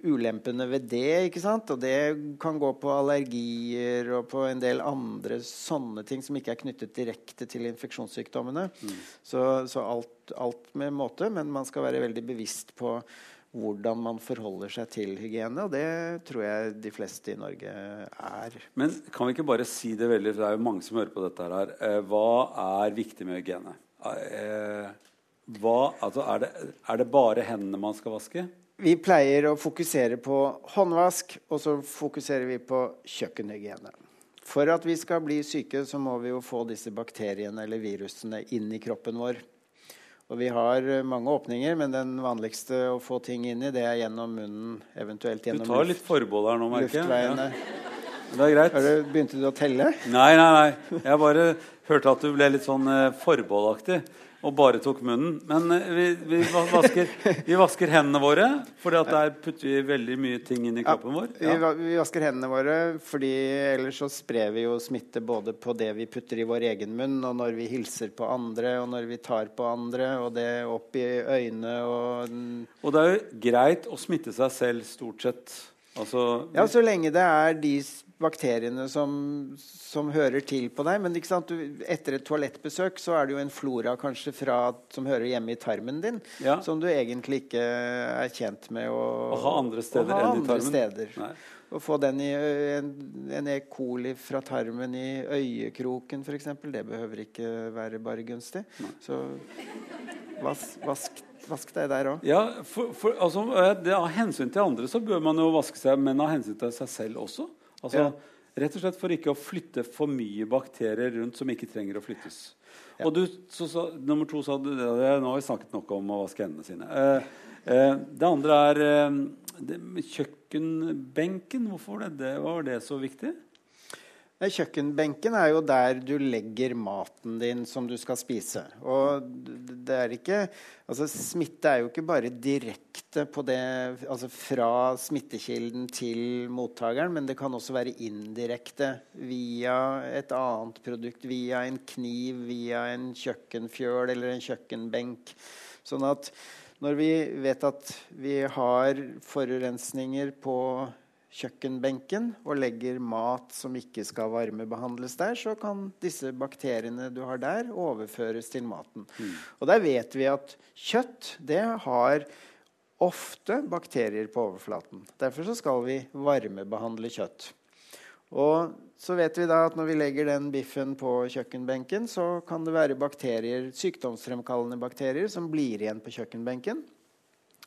[SPEAKER 2] ulempene ved det. ikke sant? Og det kan gå på allergier og på en del andre sånne ting som ikke er knyttet direkte til infeksjonssykdommene. Mm. Så, så alt, alt, med måte, men man skal være veldig bevisst på hvordan man forholder seg til hygiene. Og det tror jeg de fleste i Norge er.
[SPEAKER 1] Men kan vi ikke bare si det veldig, for det er jo mange som hører på dette her. Eh, hva er viktig med hygiene? Eh, hva, altså er, det, er det bare hendene man skal vaske?
[SPEAKER 2] Vi pleier å fokusere på håndvask, og så fokuserer vi på kjøkkenhygiene. For at vi skal bli syke, så må vi jo få disse bakteriene eller virusene inn i kroppen vår. Og vi har mange åpninger, men den vanligste å få ting inn i, det er gjennom munnen. Eventuelt gjennom
[SPEAKER 1] Du tar litt forbehold her nå, merker jeg. Ja. Det er greit.
[SPEAKER 2] Har du, begynte du å telle?
[SPEAKER 1] Nei, nei, nei. Jeg bare hørte at du ble litt sånn eh, forbeholdaktig og bare tok munnen. Men eh, vi, vi, vasker, vi vasker, hendene våre, for der putter vi veldig mye ting inn i kroppen vår.
[SPEAKER 2] Ja. Vi, vi, vasker hendene våre fordi ellers så sprer vi jo smitte både på det vi putter i vår egen munn, og når vi hilser på andre, og når vi tar på andre, og det opp i øynene og
[SPEAKER 1] Og det er jo greit å smitte seg selv stort sett. Altså,
[SPEAKER 2] ja, så lenge det er de bakteriene som, som hører til på deg. Men du, etter et toalettbesøk så er det jo en flora kanskje fra, som hører hjemme i tarmen din, ja. som du egentlig ikke er tjent med å,
[SPEAKER 1] å ha andre steder enn i tarmen.
[SPEAKER 2] Steder. Å få den i en, en E. coli fra tarmen i øyekroken f.eks., det behøver ikke være bare gunstig. Nei. Så vas, vask, vask deg der òg.
[SPEAKER 1] Ja, for, for, altså, av hensyn til andre så bør man jo vaske seg, men av hensyn til seg selv også. Altså, ja. Rett og slett for ikke å flytte for mye bakterier rundt som ikke trenger å flyttes. Ja. Og du, så, så, nummer to sa du det, Nå har vi snakket nok om å vaske hendene sine. Eh, eh, det andre er eh, det, kjøkkenbenken. Hvorfor det, det, var det så viktig?
[SPEAKER 2] Kjøkkenbenken er jo der du legger maten din som du skal spise. Og det er ikke Altså, smitte er jo ikke bare direkte på det Altså fra smittekilden til mottakeren, men det kan også være indirekte via et annet produkt. Via en kniv, via en kjøkkenfjøl eller en kjøkkenbenk. Sånn at når vi vet at vi har forurensninger på kjøkkenbenken og legger mat som ikke skal varmebehandles der, så kan disse bakteriene du har der, overføres til maten. Mm. Og der vet vi at kjøtt det har ofte bakterier på overflaten. Derfor så skal vi varmebehandle kjøtt. Og så vet vi da at når vi legger den biffen på kjøkkenbenken, så kan det være bakterier, sykdomsfremkallende bakterier som blir igjen på kjøkkenbenken.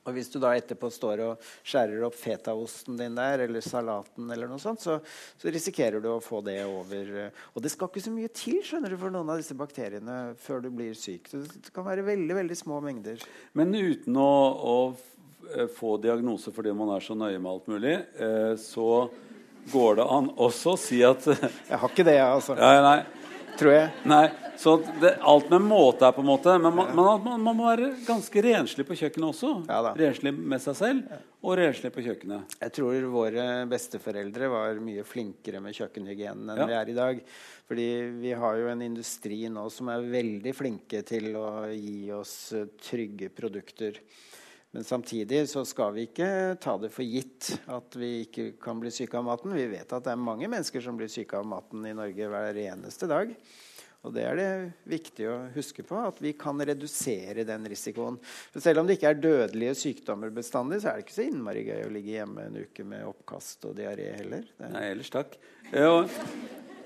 [SPEAKER 2] Og hvis du da etterpå står og skjærer opp fetaosten din der, eller salaten, eller noe sånt, så, så, risikerer du å få det over eh, Og det skal ikke så mye til skjønner du, for noen av disse bakteriene før du blir syk. Det kan være veldig veldig små mengder.
[SPEAKER 1] Men uten å, å eh, få diagnose fordi man er så nøye med alt mulig, eh, så går det an også å si at
[SPEAKER 2] Jeg har ikke det, jeg, altså.
[SPEAKER 1] Nei, nei.
[SPEAKER 2] Tror jeg.
[SPEAKER 1] Nei, så det, alt med måte er på en måte Men man, man, man, må være ganske renslig på kjøkkenet også. Ja, renslig med seg selv og renslig på kjøkkenet.
[SPEAKER 2] Jeg tror våre besteforeldre var mye flinkere med kjøkkenhygienen enn ja. vi er i dag. Fordi vi har jo en industri nå som er veldig flinke til å gi oss trygge produkter. Men samtidig så skal vi ikke ta det for gitt at vi ikke kan bli syke av maten. Vi vet at det er mange mennesker som blir syke av maten i Norge hver eneste dag. Og Det er det viktig å huske på, at vi kan redusere den risikoen. For Selv om det ikke er dødelige sykdommer bestandig, så er det ikke så innmari gøy å ligge hjemme en uke med oppkast og diaré heller.
[SPEAKER 1] Det... Nei, ellers takk. Og,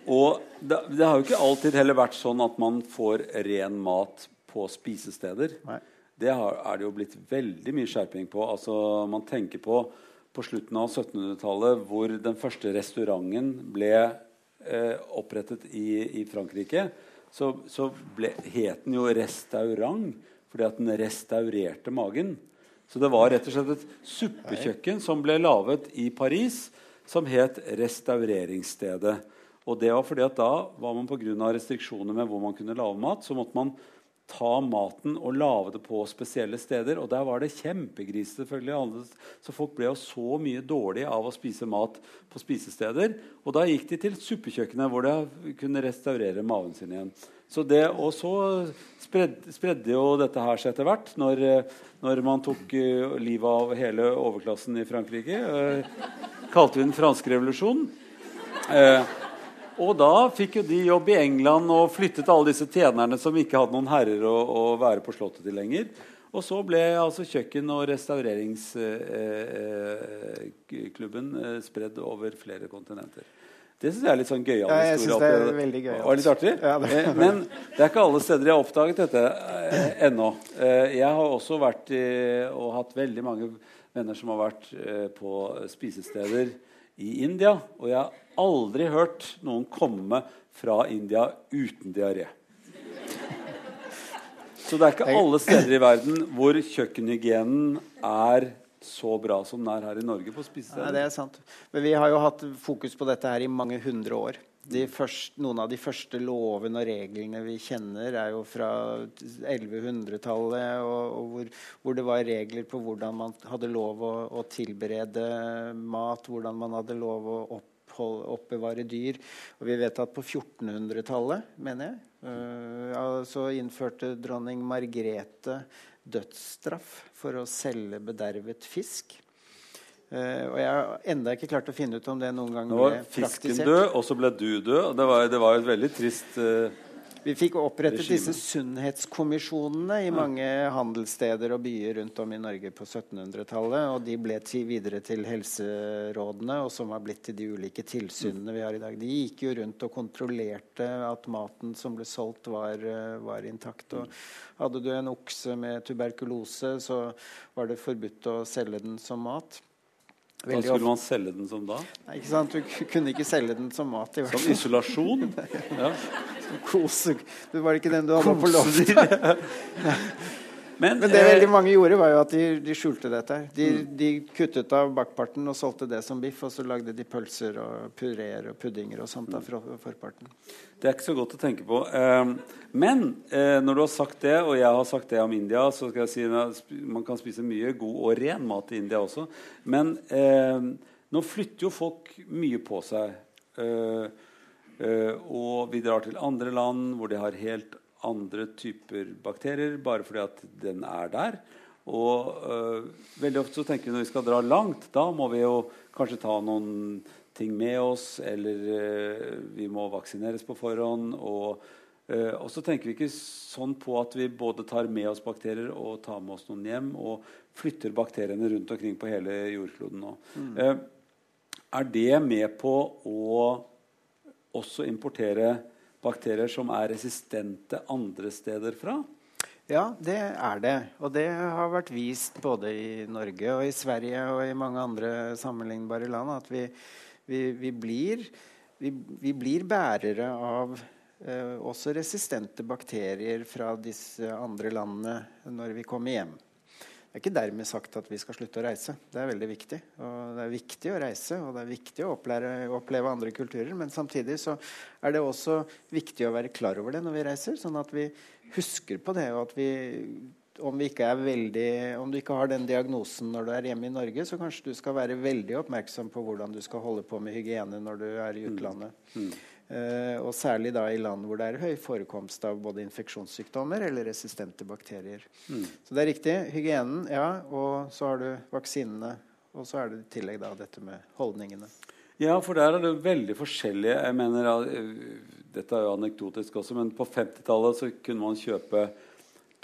[SPEAKER 1] og det, det, har jo ikke alltid heller vært sånn at man får ren mat på spisesteder. Nei. Det har, er det jo blitt veldig mye skjerping på. Altså, man tenker på på slutten av 1700-tallet, hvor den første restauranten ble eh, opprettet i, i Frankrike så, så ble, het den jo restaurant fordi at den restaurerte magen. Så det var rett og slett et suppekjøkken som ble laget i Paris, som het Restaureringsstedet. Og det var fordi at da var man pga. restriksjoner med hvor man kunne lage mat, så måtte man ta maten og lage det på spesielle steder. Og der var det kjempegris, selvfølgelig. Så folk ble jo så mye dårlige av å spise mat på spisesteder. Og da gikk de til suppekjøkkenet, hvor de kunne restaurere maven sin igjen. Så det, og så spredde, spredde jo dette her seg etter hvert, når, når man tok uh, livet av hele overklassen i Frankrike. Uh, kalte vi den franske revolusjonen. Uh, og da fikk jo de jobb i England og flyttet alle disse tjenerne som ikke hadde noen herrer å, å være på slottet til lenger. Og så ble altså kjøkken- og restaureringsklubben eh, eh, spredd over flere kontinenter. Det syns jeg er litt sånn gøyal
[SPEAKER 2] ja, Synes det er veldig gøy.
[SPEAKER 1] Og litt artig. Ja, det. Eh, men det er ikke alle steder jeg har oppdaget dette eh, ennå. Eh, jeg har også vært i, og hatt veldig mange venner som har vært eh, på spisesteder i India. Og jeg aldri hørt noen komme fra India uten diaré. Så det er ikke alle steder i verden hvor kjøkkenhygienen er så bra som den er her i Norge på.
[SPEAKER 2] Nei, det er sant. Men vi har jo hatt fokus på dette her i mange hundre år. Første, noen av de første lovene og reglene vi kjenner, er jo fra 1100-tallet, og, og hvor, hvor, det var regler på hvordan man hadde lov å, å tilberede mat, hvordan man hadde lov å oppbevare dyr. Og vi vet at på 1400-tallet, mener jeg, uh, så innførte dronning Margrethe dødsstraff for å selge bedervet fisk. Uh, og jeg har enda ikke klart å finne ut om det noen gang ble praktisert.
[SPEAKER 1] Nå var fisken død, og så ble du død. Det var, det var et veldig trist uh
[SPEAKER 2] vi fikk opprettet regime. disse sunnhetskommisjonene i mange handelssteder og byer rundt om i Norge på 1700-tallet. Og de ble til, videre til helserådene, og som har blitt til de ulike tilsynene vi har i dag. De gikk jo rundt og kontrollerte at maten som ble solgt, var, var intakt. Og hadde du en okse med tuberkulose, så var det forbudt å selge den som mat.
[SPEAKER 1] Hva skulle man selge den som da?
[SPEAKER 2] Nei, ikke sant? Du kunne ikke selge den som mat. i
[SPEAKER 1] hvert fall. (laughs) Som isolasjon? ja.
[SPEAKER 2] Kose... Det var ikke den du hadde på loftet. (laughs) Men, Men, det eh, veldig mange gjorde, var jo at de, de skjulte dette. De, mm. de, kuttet av bakparten og solgte det som biff, og så lagde de pølser og pureer og puddinger og sånt da, for forparten.
[SPEAKER 1] Det er ikke så godt å tenke på. Eh, men eh, når du har sagt det, og jeg har sagt det om India, så skal jeg si at man kan spise mye god og ren mat i India også. Men nå flytter jo folk mye på seg. og vi drar til andre land hvor de har helt andre typer bakterier bare fordi at den er der. Og øh, veldig ofte så tenker vi når vi skal dra langt, da må vi jo kanskje ta noen ting med oss, eller øh, vi må vaksineres på forhånd. Og, øh, og, så tenker vi ikke sånn på at vi både tar med oss bakterier og tar med oss noen hjem, og flytter bakteriene rundt omkring på hele jordkloden nå. Mm. er det med på å også importere bakterier som er resistente andre steder fra?
[SPEAKER 2] Ja, det er det. Og det har vært vist både i Norge og i Sverige og i mange andre sammenlignbare land at vi, vi, vi, blir, vi, blir, bærere av eh, også resistente bakterier fra disse andre landene når vi kommer hjem. Det er ikke dermed sagt at vi skal slutte å reise. Det er veldig viktig. Og det er viktig å reise, og det er viktig å oppleve, oppleve andre kulturer. Men samtidig så er det også viktig å være klar over det når vi reiser, sånn at vi husker på det. og at vi om, vi veldig, om, du ikke har den diagnosen når du er hjemme i Norge, så kanskje du skal være veldig oppmerksom på hvordan du skal holde på med hygiene når du er i utlandet. Mm. Mm. Uh, og særlig da i land hvor det er høy forekomst av både infeksjonssykdommer eller resistente bakterier. Mm. Så det er riktig. Hygienen, ja. Og så har du vaksinene. Og så er det i tillegg da dette med holdningene.
[SPEAKER 1] Ja, for der er det veldig forskjellige Jeg mener, Dette er jo anekdotisk også, men på 50-tallet så kunne man kjøpe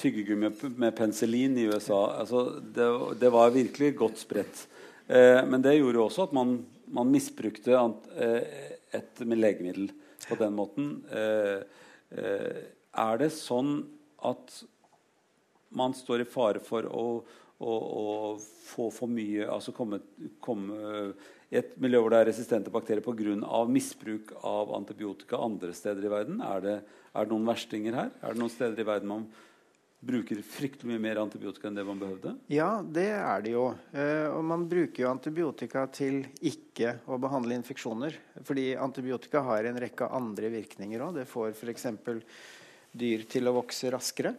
[SPEAKER 1] tyggegummi med penicillin i USA. Altså, det, det var virkelig godt spredt. Eh, men det gjorde jo også at man, man misbrukte eh, et legemiddel på den måten. Eh, eh, er det sånn at man står i fare for å, å, å få for mye Altså komme, komme i et miljø hvor det er resistente bakterier pga. misbruk av antibiotika andre steder i verden? Er det, er det noen verstinger her? Er det noen steder i verden man bruker fryktelig mye mer antibiotika enn det man behøvde?
[SPEAKER 2] Ja, det er det jo. Eh, og man bruker jo antibiotika til ikke å behandle infeksjoner. Fordi antibiotika har en rekke andre virkninger òg. Det får f.eks. dyr til å vokse raskere.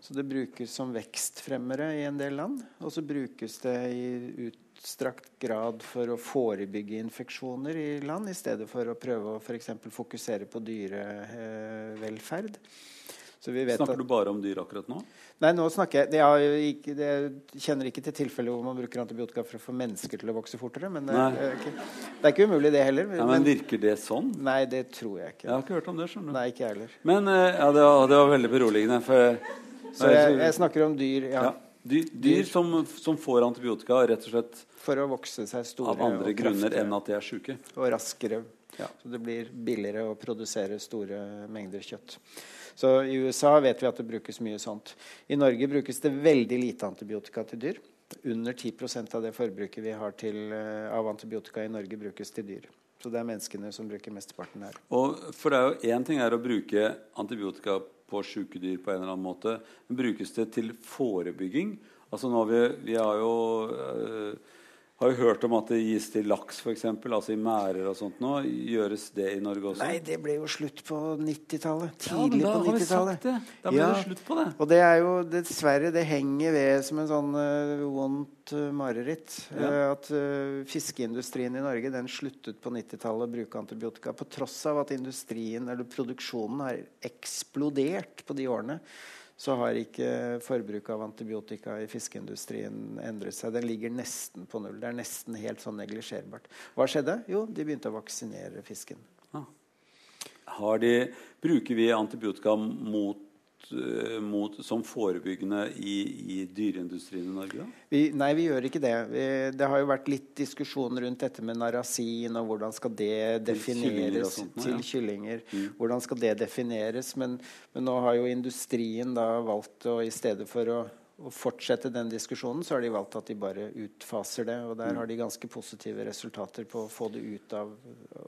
[SPEAKER 2] Så det brukes som vekstfremmere i en del land. Og så brukes det i utstrakt grad for å forebygge infeksjoner i land, i stedet for å prøve å f.eks. fokusere på dyrevelferd. Eh,
[SPEAKER 1] Snakker du bare om dyr akkurat nå?
[SPEAKER 2] Nei, nå snakker jeg Jeg, ikke, jeg kjenner ikke til tilfeller hvor man bruker antibiotika for å få mennesker til å vokse fortere. Men det er, ikke, det er ikke umulig, det heller.
[SPEAKER 1] Ja, men, Virker det sånn?
[SPEAKER 2] Nei, det tror jeg ikke.
[SPEAKER 1] Jeg har ikke hørt om det. skjønner
[SPEAKER 2] du. Nei, ikke jeg heller.
[SPEAKER 1] Men eh, ja, det var, det var veldig beroligende. For,
[SPEAKER 2] Så jeg, jeg, snakker om dyr, ja. ja.
[SPEAKER 1] Dyr, dyr som, som, får antibiotika rett og slett
[SPEAKER 2] For å vokse seg store
[SPEAKER 1] av andre grunner enn at de er syke.
[SPEAKER 2] Og raskere. Ja. Så det blir billigere å produsere store mengder kjøtt. Så i USA vet vi at det brukes mye sånt. I Norge brukes det veldig lite antibiotika til dyr. Under 10% av det forbruket vi har til, eh, av antibiotika i Norge, brukes til dyr. Så det er menneskene som bruker mesteparten her.
[SPEAKER 1] Og for det er jo Én ting er å bruke antibiotika på syke dyr på en eller annen måte. Men brukes det til forebygging Altså nå har vi, vi har jo øh, har jo hørt om at det gis til laks, f.eks. Altså i merder og sånt nå. Gjøres det i Norge også?
[SPEAKER 2] Nei, det ble jo slutt på 90-tallet. Tidlig ja, på 90-tallet.
[SPEAKER 1] Da ble ja. det slutt på det.
[SPEAKER 2] Og det er jo dessverre Det henger ved som en sånn uh, vondt uh, mareritt. Ja. Uh, at fiskeindustrien i Norge den sluttet på 90-tallet å bruke antibiotika. På tross av at industrien, eller produksjonen har eksplodert på de årene så har ikke forbruket av antibiotika i fiskeindustrien endret seg. Den ligger nesten på null. Det er nesten helt sånn neglisjerbart. Hva skjedde? Jo, de begynte å vaksinere fisken. Ah.
[SPEAKER 1] De, bruker vi antibiotika mot mot, som forebyggende i, i, dyreindustrien i Norge?
[SPEAKER 2] Vi, nei, vi gjør ikke det. Vi, det har jo vært litt diskusjon rundt dette med narasin og hvordan skal det defineres til kyllinger. Til ja. kyllinger. Mm. Hvordan skal det defineres? Men, men, nå har jo industrien da valgt å i stedet for å å fortsette den diskusjonen, så har de valgt at de bare utfaser det. Og der mm. har de ganske positive resultater på å få det ut av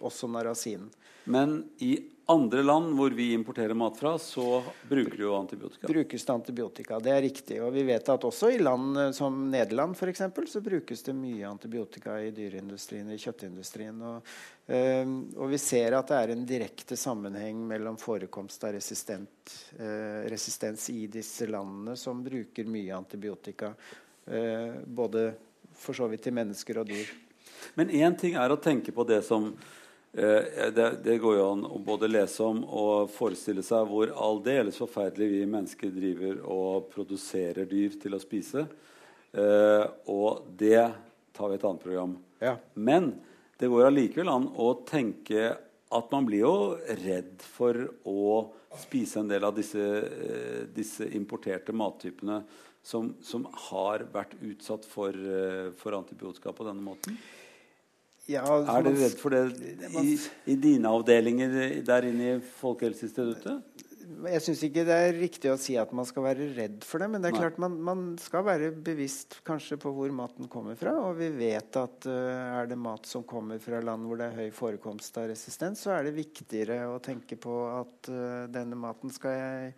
[SPEAKER 2] også narasinen.
[SPEAKER 1] Men i andre land hvor vi importerer mat fra, så bruker de jo antibiotika?
[SPEAKER 2] Brukes det antibiotika, det er riktig. Og vi vet at også i land eh, som Nederland f.eks. så brukes det mye antibiotika i dyreindustrien, i kjøttindustrien. Og, øh, og vi ser at det er en direkte sammenheng mellom forekomst av øh, resistens i disse landene som bruker mye antibiotika. Øh, både for så vidt til mennesker og dyr.
[SPEAKER 1] Men én ting er å tenke på det som det, det, går jo an å både lese om og forestille seg hvor aldeles forferdelig vi mennesker driver og produserer dyr til å spise. Eh, og det tar vi et annet program. Ja. Men det går allikevel an å tenke at man blir jo redd for å spise en del av disse, eh, disse importerte mattypene som, som, har vært utsatt for, for antibiotika på denne måten. Ja, er dere redd for det i, i, dine avdelinger der inne i Folkehelseinstituttet?
[SPEAKER 2] Jeg syns ikke det er riktig å si at man skal være redd for det. Men det er Nei. klart man, man, skal være bevisst kanskje på hvor maten kommer fra. Og vi vet at uh, er det mat som kommer fra land hvor det er høy forekomst av resistens, så er det viktigere å tenke på at uh, denne maten skal jeg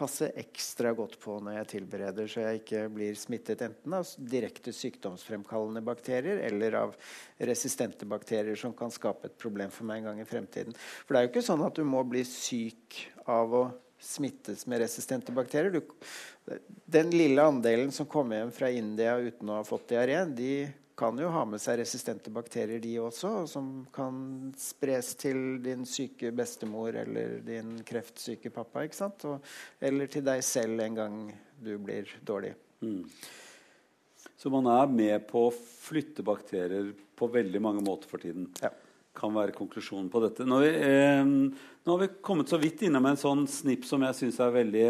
[SPEAKER 2] passe ekstra godt på når jeg tilbereder, så jeg ikke blir smittet enten av direkte sykdomsfremkallende bakterier eller av resistente bakterier som kan skape et problem for meg en gang i fremtiden. For det er jo ikke sånn at du må bli syk av å smittes med resistente bakterier. Du, den lille andelen som kommer hjem fra India uten å ha fått diaré, de kan jo ha med seg resistente bakterier, de også, som kan spres til din syke bestemor eller din kreftsyke pappa. ikke sant? Og, eller til deg selv en gang du blir dårlig. Mm.
[SPEAKER 1] Så man er med på å flytte bakterier på veldig mange måter for tiden. Ja. Kan være konklusjonen på dette. Nå, eh, nå har vi kommet så vidt innom en sånn snipp som jeg syns er veldig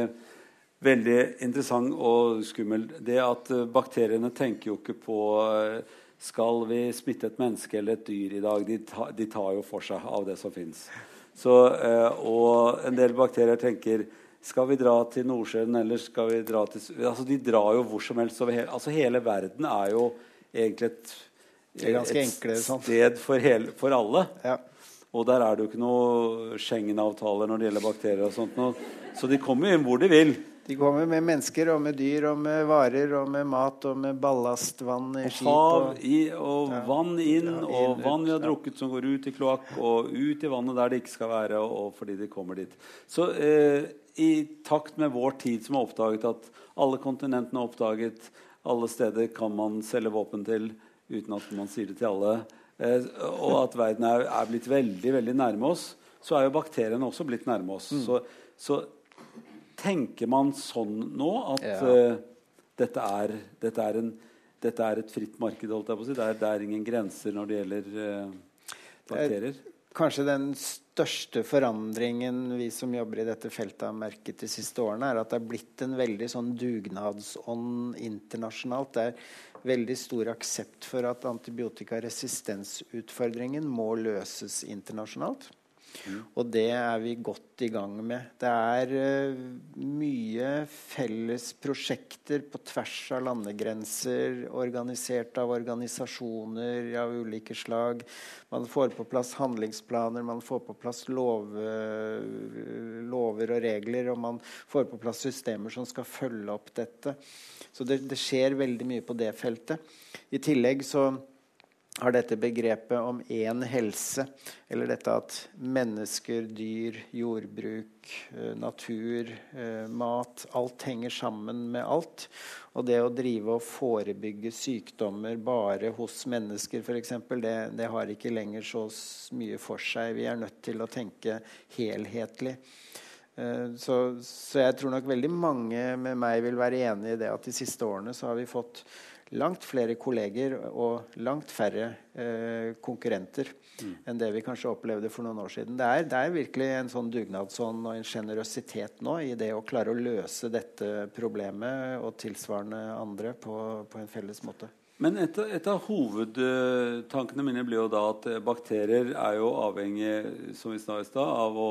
[SPEAKER 1] veldig interessant og skummel. Det at eh, bakteriene tenker jo ikke på eh, skal vi smitte et menneske eller et dyr i dag. De, ta, de tar jo for seg av det som fins. Eh, og en del bakterier tenker skal vi dra til Nordsjøen eller skal vi dra til altså De drar jo hvor som helst. Hele, altså hele verden er jo egentlig et, et enkle, sted for, hele, for alle. Ja. Og der er det jo ikke noe Schengen-avtaler når det gjelder bakterier. og sånt. Så de kommer inn hvor de vil.
[SPEAKER 2] De kommer med mennesker og med dyr og med varer og med mat og med ballastvann i skip.
[SPEAKER 1] Hav i, og ja. vann inn, ja, og vann vi har drukket som går ut i kloakk, og ut i vannet der det ikke skal være, og, og fordi de kommer dit. Så eh, i takt med vår tid som har oppdaget at alle kontinentene har oppdaget alle steder kan man selge våpen til uten at man sier det til alle, eh, og at verden er, er, blitt veldig veldig nærme oss, så er jo bakteriene også blitt nærme oss. Mm. Så, så Tenker man sånn nå at ja. uh, dette, er, dette, er en, dette, er, et fritt marked? holdt jeg på å si. Det er, det er ingen grenser når det gjelder uh, bakterier?
[SPEAKER 2] Kanskje den største forandringen vi som jobber i dette feltet har merket de siste årene, er at det er blitt en veldig sånn dugnadsånd internasjonalt. Det er veldig stor aksept for at antibiotikaresistensutfordringen må løses internasjonalt. Mm. Og det er vi godt i gang med. Det er uh, mye felles prosjekter på tvers av landegrenser, organisert av organisasjoner av ulike slag. Man får på plass handlingsplaner, man får på plass lov, lover og regler, og man får på plass systemer som skal følge opp dette. Så det, det skjer veldig mye på det feltet. I tillegg så har dette begrepet om én helse, eller dette at mennesker, dyr, jordbruk, natur, mat Alt henger sammen med alt. Og det å drive og forebygge sykdommer bare hos mennesker f.eks., det, det har ikke lenger så mye for seg. Vi er nødt til å tenke helhetlig. Så, så jeg tror nok veldig mange med meg vil være enig i det at de siste årene så har vi fått langt flere kolleger og langt færre eh, konkurrenter mm. enn det vi kanskje opplevde for noen år siden. Det er, det er virkelig en sånn dugnadsånd og en sjenerøsitet nå i det å klare å løse dette problemet og tilsvarende andre på, på en felles måte.
[SPEAKER 1] Men et, et, av hovedtankene mine blir jo da at bakterier er jo avhengig som vi i av å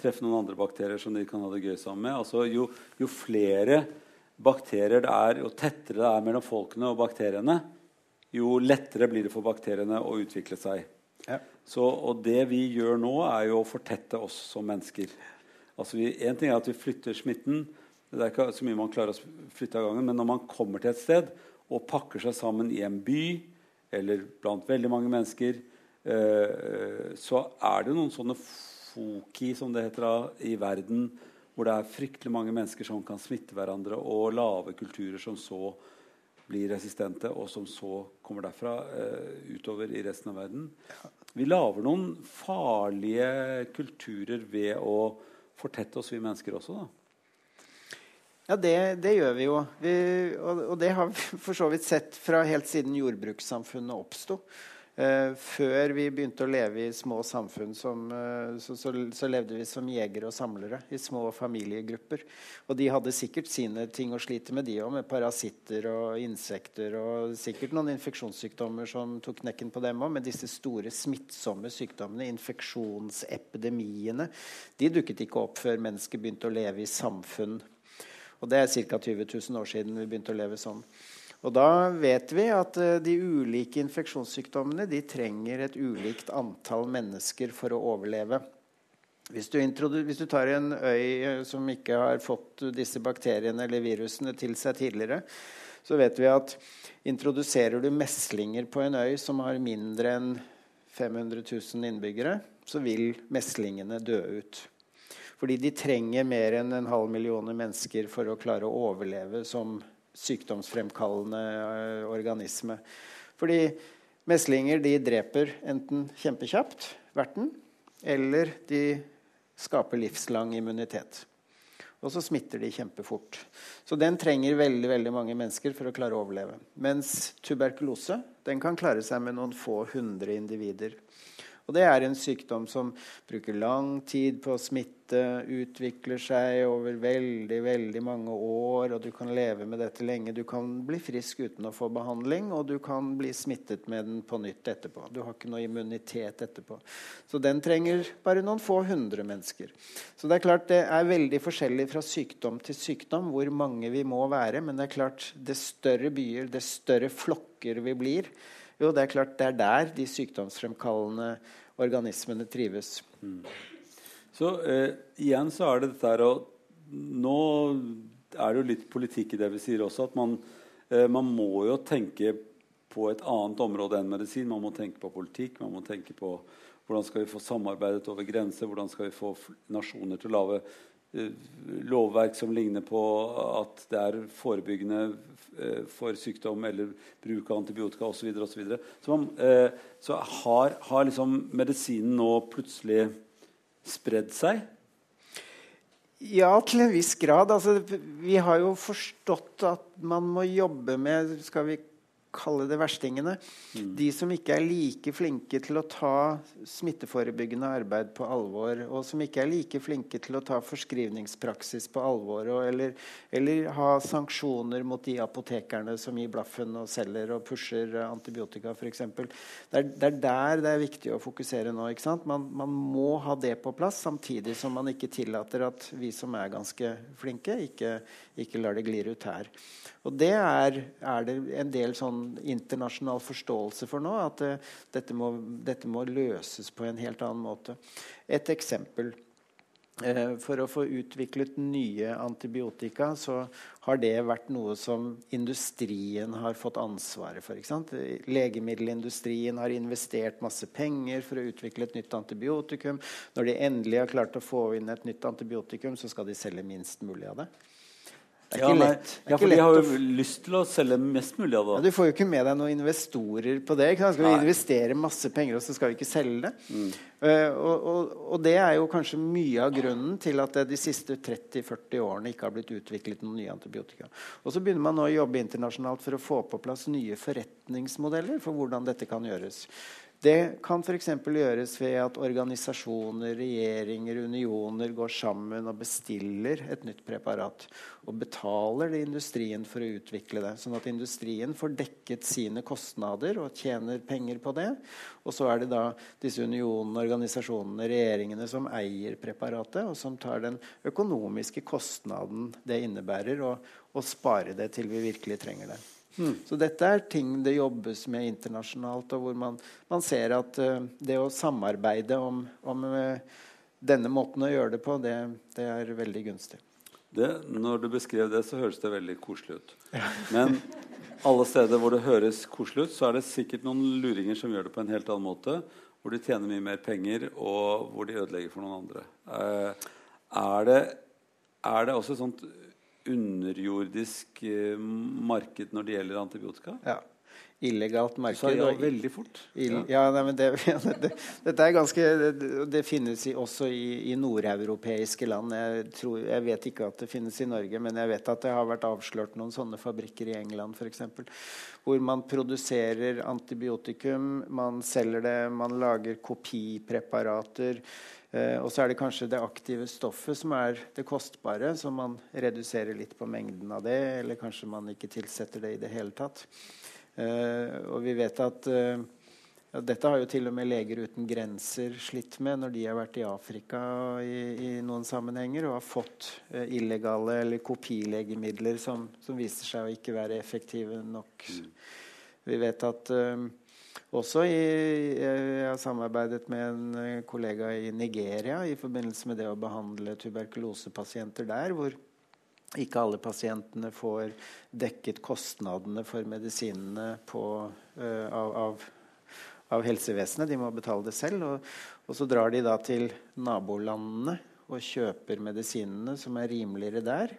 [SPEAKER 1] treffe noen andre bakterier som de kan ha det gøy sammen med. Altså Jo, jo flere bakterier det er, jo tettere det er mellom folkene og bakteriene, jo lettere blir det for bakteriene å utvikle seg. Ja. Så, og det vi gjør nå, er jo å fortette oss som mennesker. Altså vi, en ting er at vi flytter smitten. Det er ikke så mye man klarer å flytte av gangen. Men når man kommer til et sted og pakker seg sammen i en by eller blant veldig mange mennesker, eh, så er det noen sånne foki, som det heter, i verden hvor det er fryktelig mange mennesker som kan smitte hverandre, og lave kulturer som så blir resistente, og som så kommer derfra uh, utover i resten av verden. Vi lager noen farlige kulturer ved å fortette oss, vi mennesker også. da.
[SPEAKER 2] Ja, det, det, gjør vi jo. Vi, og, og, det har vi for så vidt sett fra helt siden jordbrukssamfunnet oppsto. Uh, før vi begynte å leve i små samfunn, som, uh, så, så, så, levde vi som jegere og samlere i små familiegrupper. Og de hadde sikkert sine ting å slite med, de òg, med parasitter og insekter. Og sikkert noen infeksjonssykdommer som tok knekken på dem òg. Men disse store smittsomme sykdommene, infeksjonsepidemiene, de dukket ikke opp før mennesker begynte å leve i samfunn. Og det er ca. 20 000 år siden vi begynte å leve sånn. Og da vet vi at eh, de ulike infeksjonssykdommene de trenger et ulikt antall mennesker for å overleve. Hvis du, hvis du, tar en øy eh, som ikke har fått disse bakteriene eller virusene til seg tidligere, så vet vi at introduserer du meslinger på en øy som har mindre enn 500 000 innbyggere, så vil meslingene dø ut. Fordi de trenger mer enn en halv million mennesker for å klare å overleve som sykdomsfremkallende eh, organisme. Fordi meslinger de dreper enten kjempekjapt, verten, eller de skaper livslang immunitet. Og så smitter de kjempefort. Så den trenger veldig veldig mange mennesker for å klare å overleve. Mens tuberkulose den kan klare seg med noen få hundre individer. Og det er en sykdom som bruker lang tid på å smitte, utvikler seg over veldig veldig mange år, og du kan leve med dette lenge. Du kan bli frisk uten å få behandling, og du kan bli smittet med den på nytt etterpå. Du har ikke noe immunitet etterpå. Så den trenger bare noen få hundre mennesker. Så det er klart det er veldig forskjellig fra sykdom til sykdom hvor mange vi må være, men det er klart det større byer, det større flokker vi blir, jo, det er klart det er der de sykdomsfremkallende organismene trives. Mm.
[SPEAKER 1] Så eh, igjen så er det dette her og Nå er det jo litt politikk i det vi sier også. At man, eh, man må jo tenke på et annet område enn medisin. Man må tenke på politikk. Man må tenke på hvordan skal vi få samarbeidet over grenser. Hvordan skal vi få nasjoner til å lage lovverk som ligner på at det er forebyggende Eh, for sykdom eller bruk av antibiotika osv. Så, videre, og så, man, eh, så har, har liksom medisinen nå plutselig spredd seg?
[SPEAKER 2] Ja, til en viss grad. Altså, vi har jo forstått at man må jobbe med Skal vi kalle det verstingene. Mm. De som ikke er like flinke til å ta smitteforebyggende arbeid på alvor, og som ikke er like flinke til å ta forskrivningspraksis på alvor, og, eller, eller, ha sanksjoner mot de apotekerne som gir blaffen og selger og pusher antibiotika f.eks. Det, er, det er der det er viktig å fokusere nå. ikke Man, man, må ha det på plass, samtidig som man ikke tillater at vi som er ganske flinke, ikke, ikke lar det glire ut her. Og det er, er, det en del sånn internasjonal forståelse for nå. At eh, dette, må, dette, må, løses på en helt annen måte. Et eksempel. Eh, for å få utviklet nye antibiotika så har det vært noe som industrien har fått ansvaret for. Legemiddelindustrien har investert masse penger for å utvikle et nytt antibiotikum. Når de endelig har klart å få inn et nytt antibiotikum, så skal de selge minst mulig av det.
[SPEAKER 1] Det er ja, ikke lett. ja, for de har jo lyst til å selge mest mulig av det.
[SPEAKER 2] Ja, du får jo ikke med deg noen investorer på det. Skal vi investere masse penger, og så skal vi ikke selge det? Mm. Uh, og, og, og, det er jo kanskje mye av grunnen til at det de siste 30-40 årene ikke har blitt utviklet noen nye antibiotika. Og så begynner man nå å jobbe internasjonalt for å få på plass nye forretningsmodeller for hvordan dette kan gjøres. Det kan f.eks. gjøres ved at organisasjoner, regjeringer, unioner går sammen og bestiller et nytt preparat. Og betaler det industrien for å utvikle det. Sånn at industrien får dekket sine kostnader og tjener penger på det. Og så er det da disse unionene, organisasjonene, regjeringene som eier preparatet, og som tar den økonomiske kostnaden det innebærer, og, og sparer det til vi virkelig trenger det. Mm. Så dette er ting det jobbes med internasjonalt, og hvor man, man ser at uh, det å samarbeide om, om uh, denne måten å gjøre det på, det, det er veldig gunstig.
[SPEAKER 1] Det, når du beskrev det, så høres det veldig koselig ut. Ja. Men alle steder hvor det høres koselig ut, så er det sikkert noen luringer som gjør det på en helt annen måte. Hvor de tjener mye mer penger, og hvor de ødelegger for noen andre. Uh, er, det, er det også et sånt underjordisk eh, marked når det gjelder antibiotika?
[SPEAKER 2] Ja. Illegalt marked.
[SPEAKER 1] Så går veldig fort.
[SPEAKER 2] Ill, ja, nei, men (laughs) det, det, Dette er ganske Det, det finnes i, også i, i nordeuropeiske land. Jeg, tror, jeg, vet ikke at det finnes i Norge, men jeg vet at det har vært avslørt noen sånne fabrikker i England f.eks. Hvor man produserer antibiotikum, man selger det, man lager kopipreparater. Eh, og så er det kanskje det aktive stoffet som er det kostbare, så man reduserer litt på mengden av det, eller kanskje man ikke tilsetter det i det hele tatt. Eh, og vi vet at eh, ja, dette har jo til og med Leger uten grenser slitt med når de har vært i Afrika i, i noen sammenhenger og har fått eh, illegale eller kopilegemidler som, som, viser seg å ikke være effektive nok. Mm. Vi vet at eh, også i, jeg har samarbeidet med en eh, kollega i Nigeria i forbindelse med det å behandle tuberkulosepasienter der, hvor ikke alle pasientene får dekket kostnadene for medisinene på, uh, av, av, av, helsevesenet. De må betale det selv. Og, og, så drar de da til nabolandene og kjøper medisinene som er rimeligere der.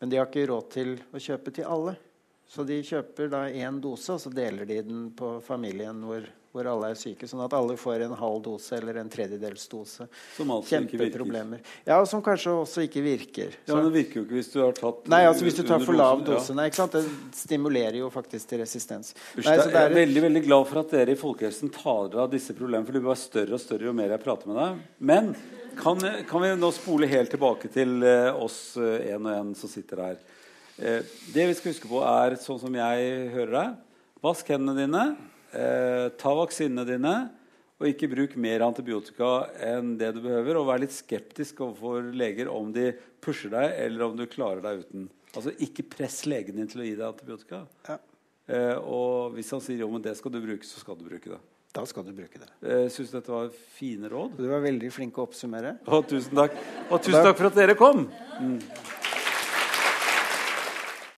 [SPEAKER 2] Men de har ikke råd til å kjøpe til alle. Så de kjøper da én dose, og så deler de den på familien hvor, hvor, alle er syke. Sånn at alle får en halv dose eller en tredjedels dose.
[SPEAKER 1] Som altså Kjempeproblemer.
[SPEAKER 2] Ja, og som kanskje også ikke virker.
[SPEAKER 1] Så, ja, men Det virker jo ikke hvis du har tatt
[SPEAKER 2] Nei, altså hvis du tar for lav dose. Ja. Nei, ikke sant? Det stimulerer jo faktisk til resistens.
[SPEAKER 1] Usch, nei, jeg er veldig veldig glad for at dere i Folkehelsen tar av disse problemene, for de blir større og større jo mer jeg prater med deg. Men kan, kan vi nå spole helt tilbake til uh, oss én uh, og én som sitter her? Eh, det vi skal huske på, er sånn som jeg hører deg. Vask hendene dine. Eh, ta vaksinene dine. Og ikke bruk mer antibiotika enn det du behøver. Og vær litt skeptisk overfor leger om de pusher deg, eller om du klarer deg uten. Altså Ikke press legen din til å gi deg antibiotika. Ja. Eh, og hvis han sier jo, men det skal du bruke, så skal du bruke det.
[SPEAKER 2] Da skal du bruke det.
[SPEAKER 1] Eh, Syns du dette var fine råd?
[SPEAKER 2] Du var veldig flink å oppsummere.
[SPEAKER 1] Og tusen takk, og tusen takk for at dere kom. Mm.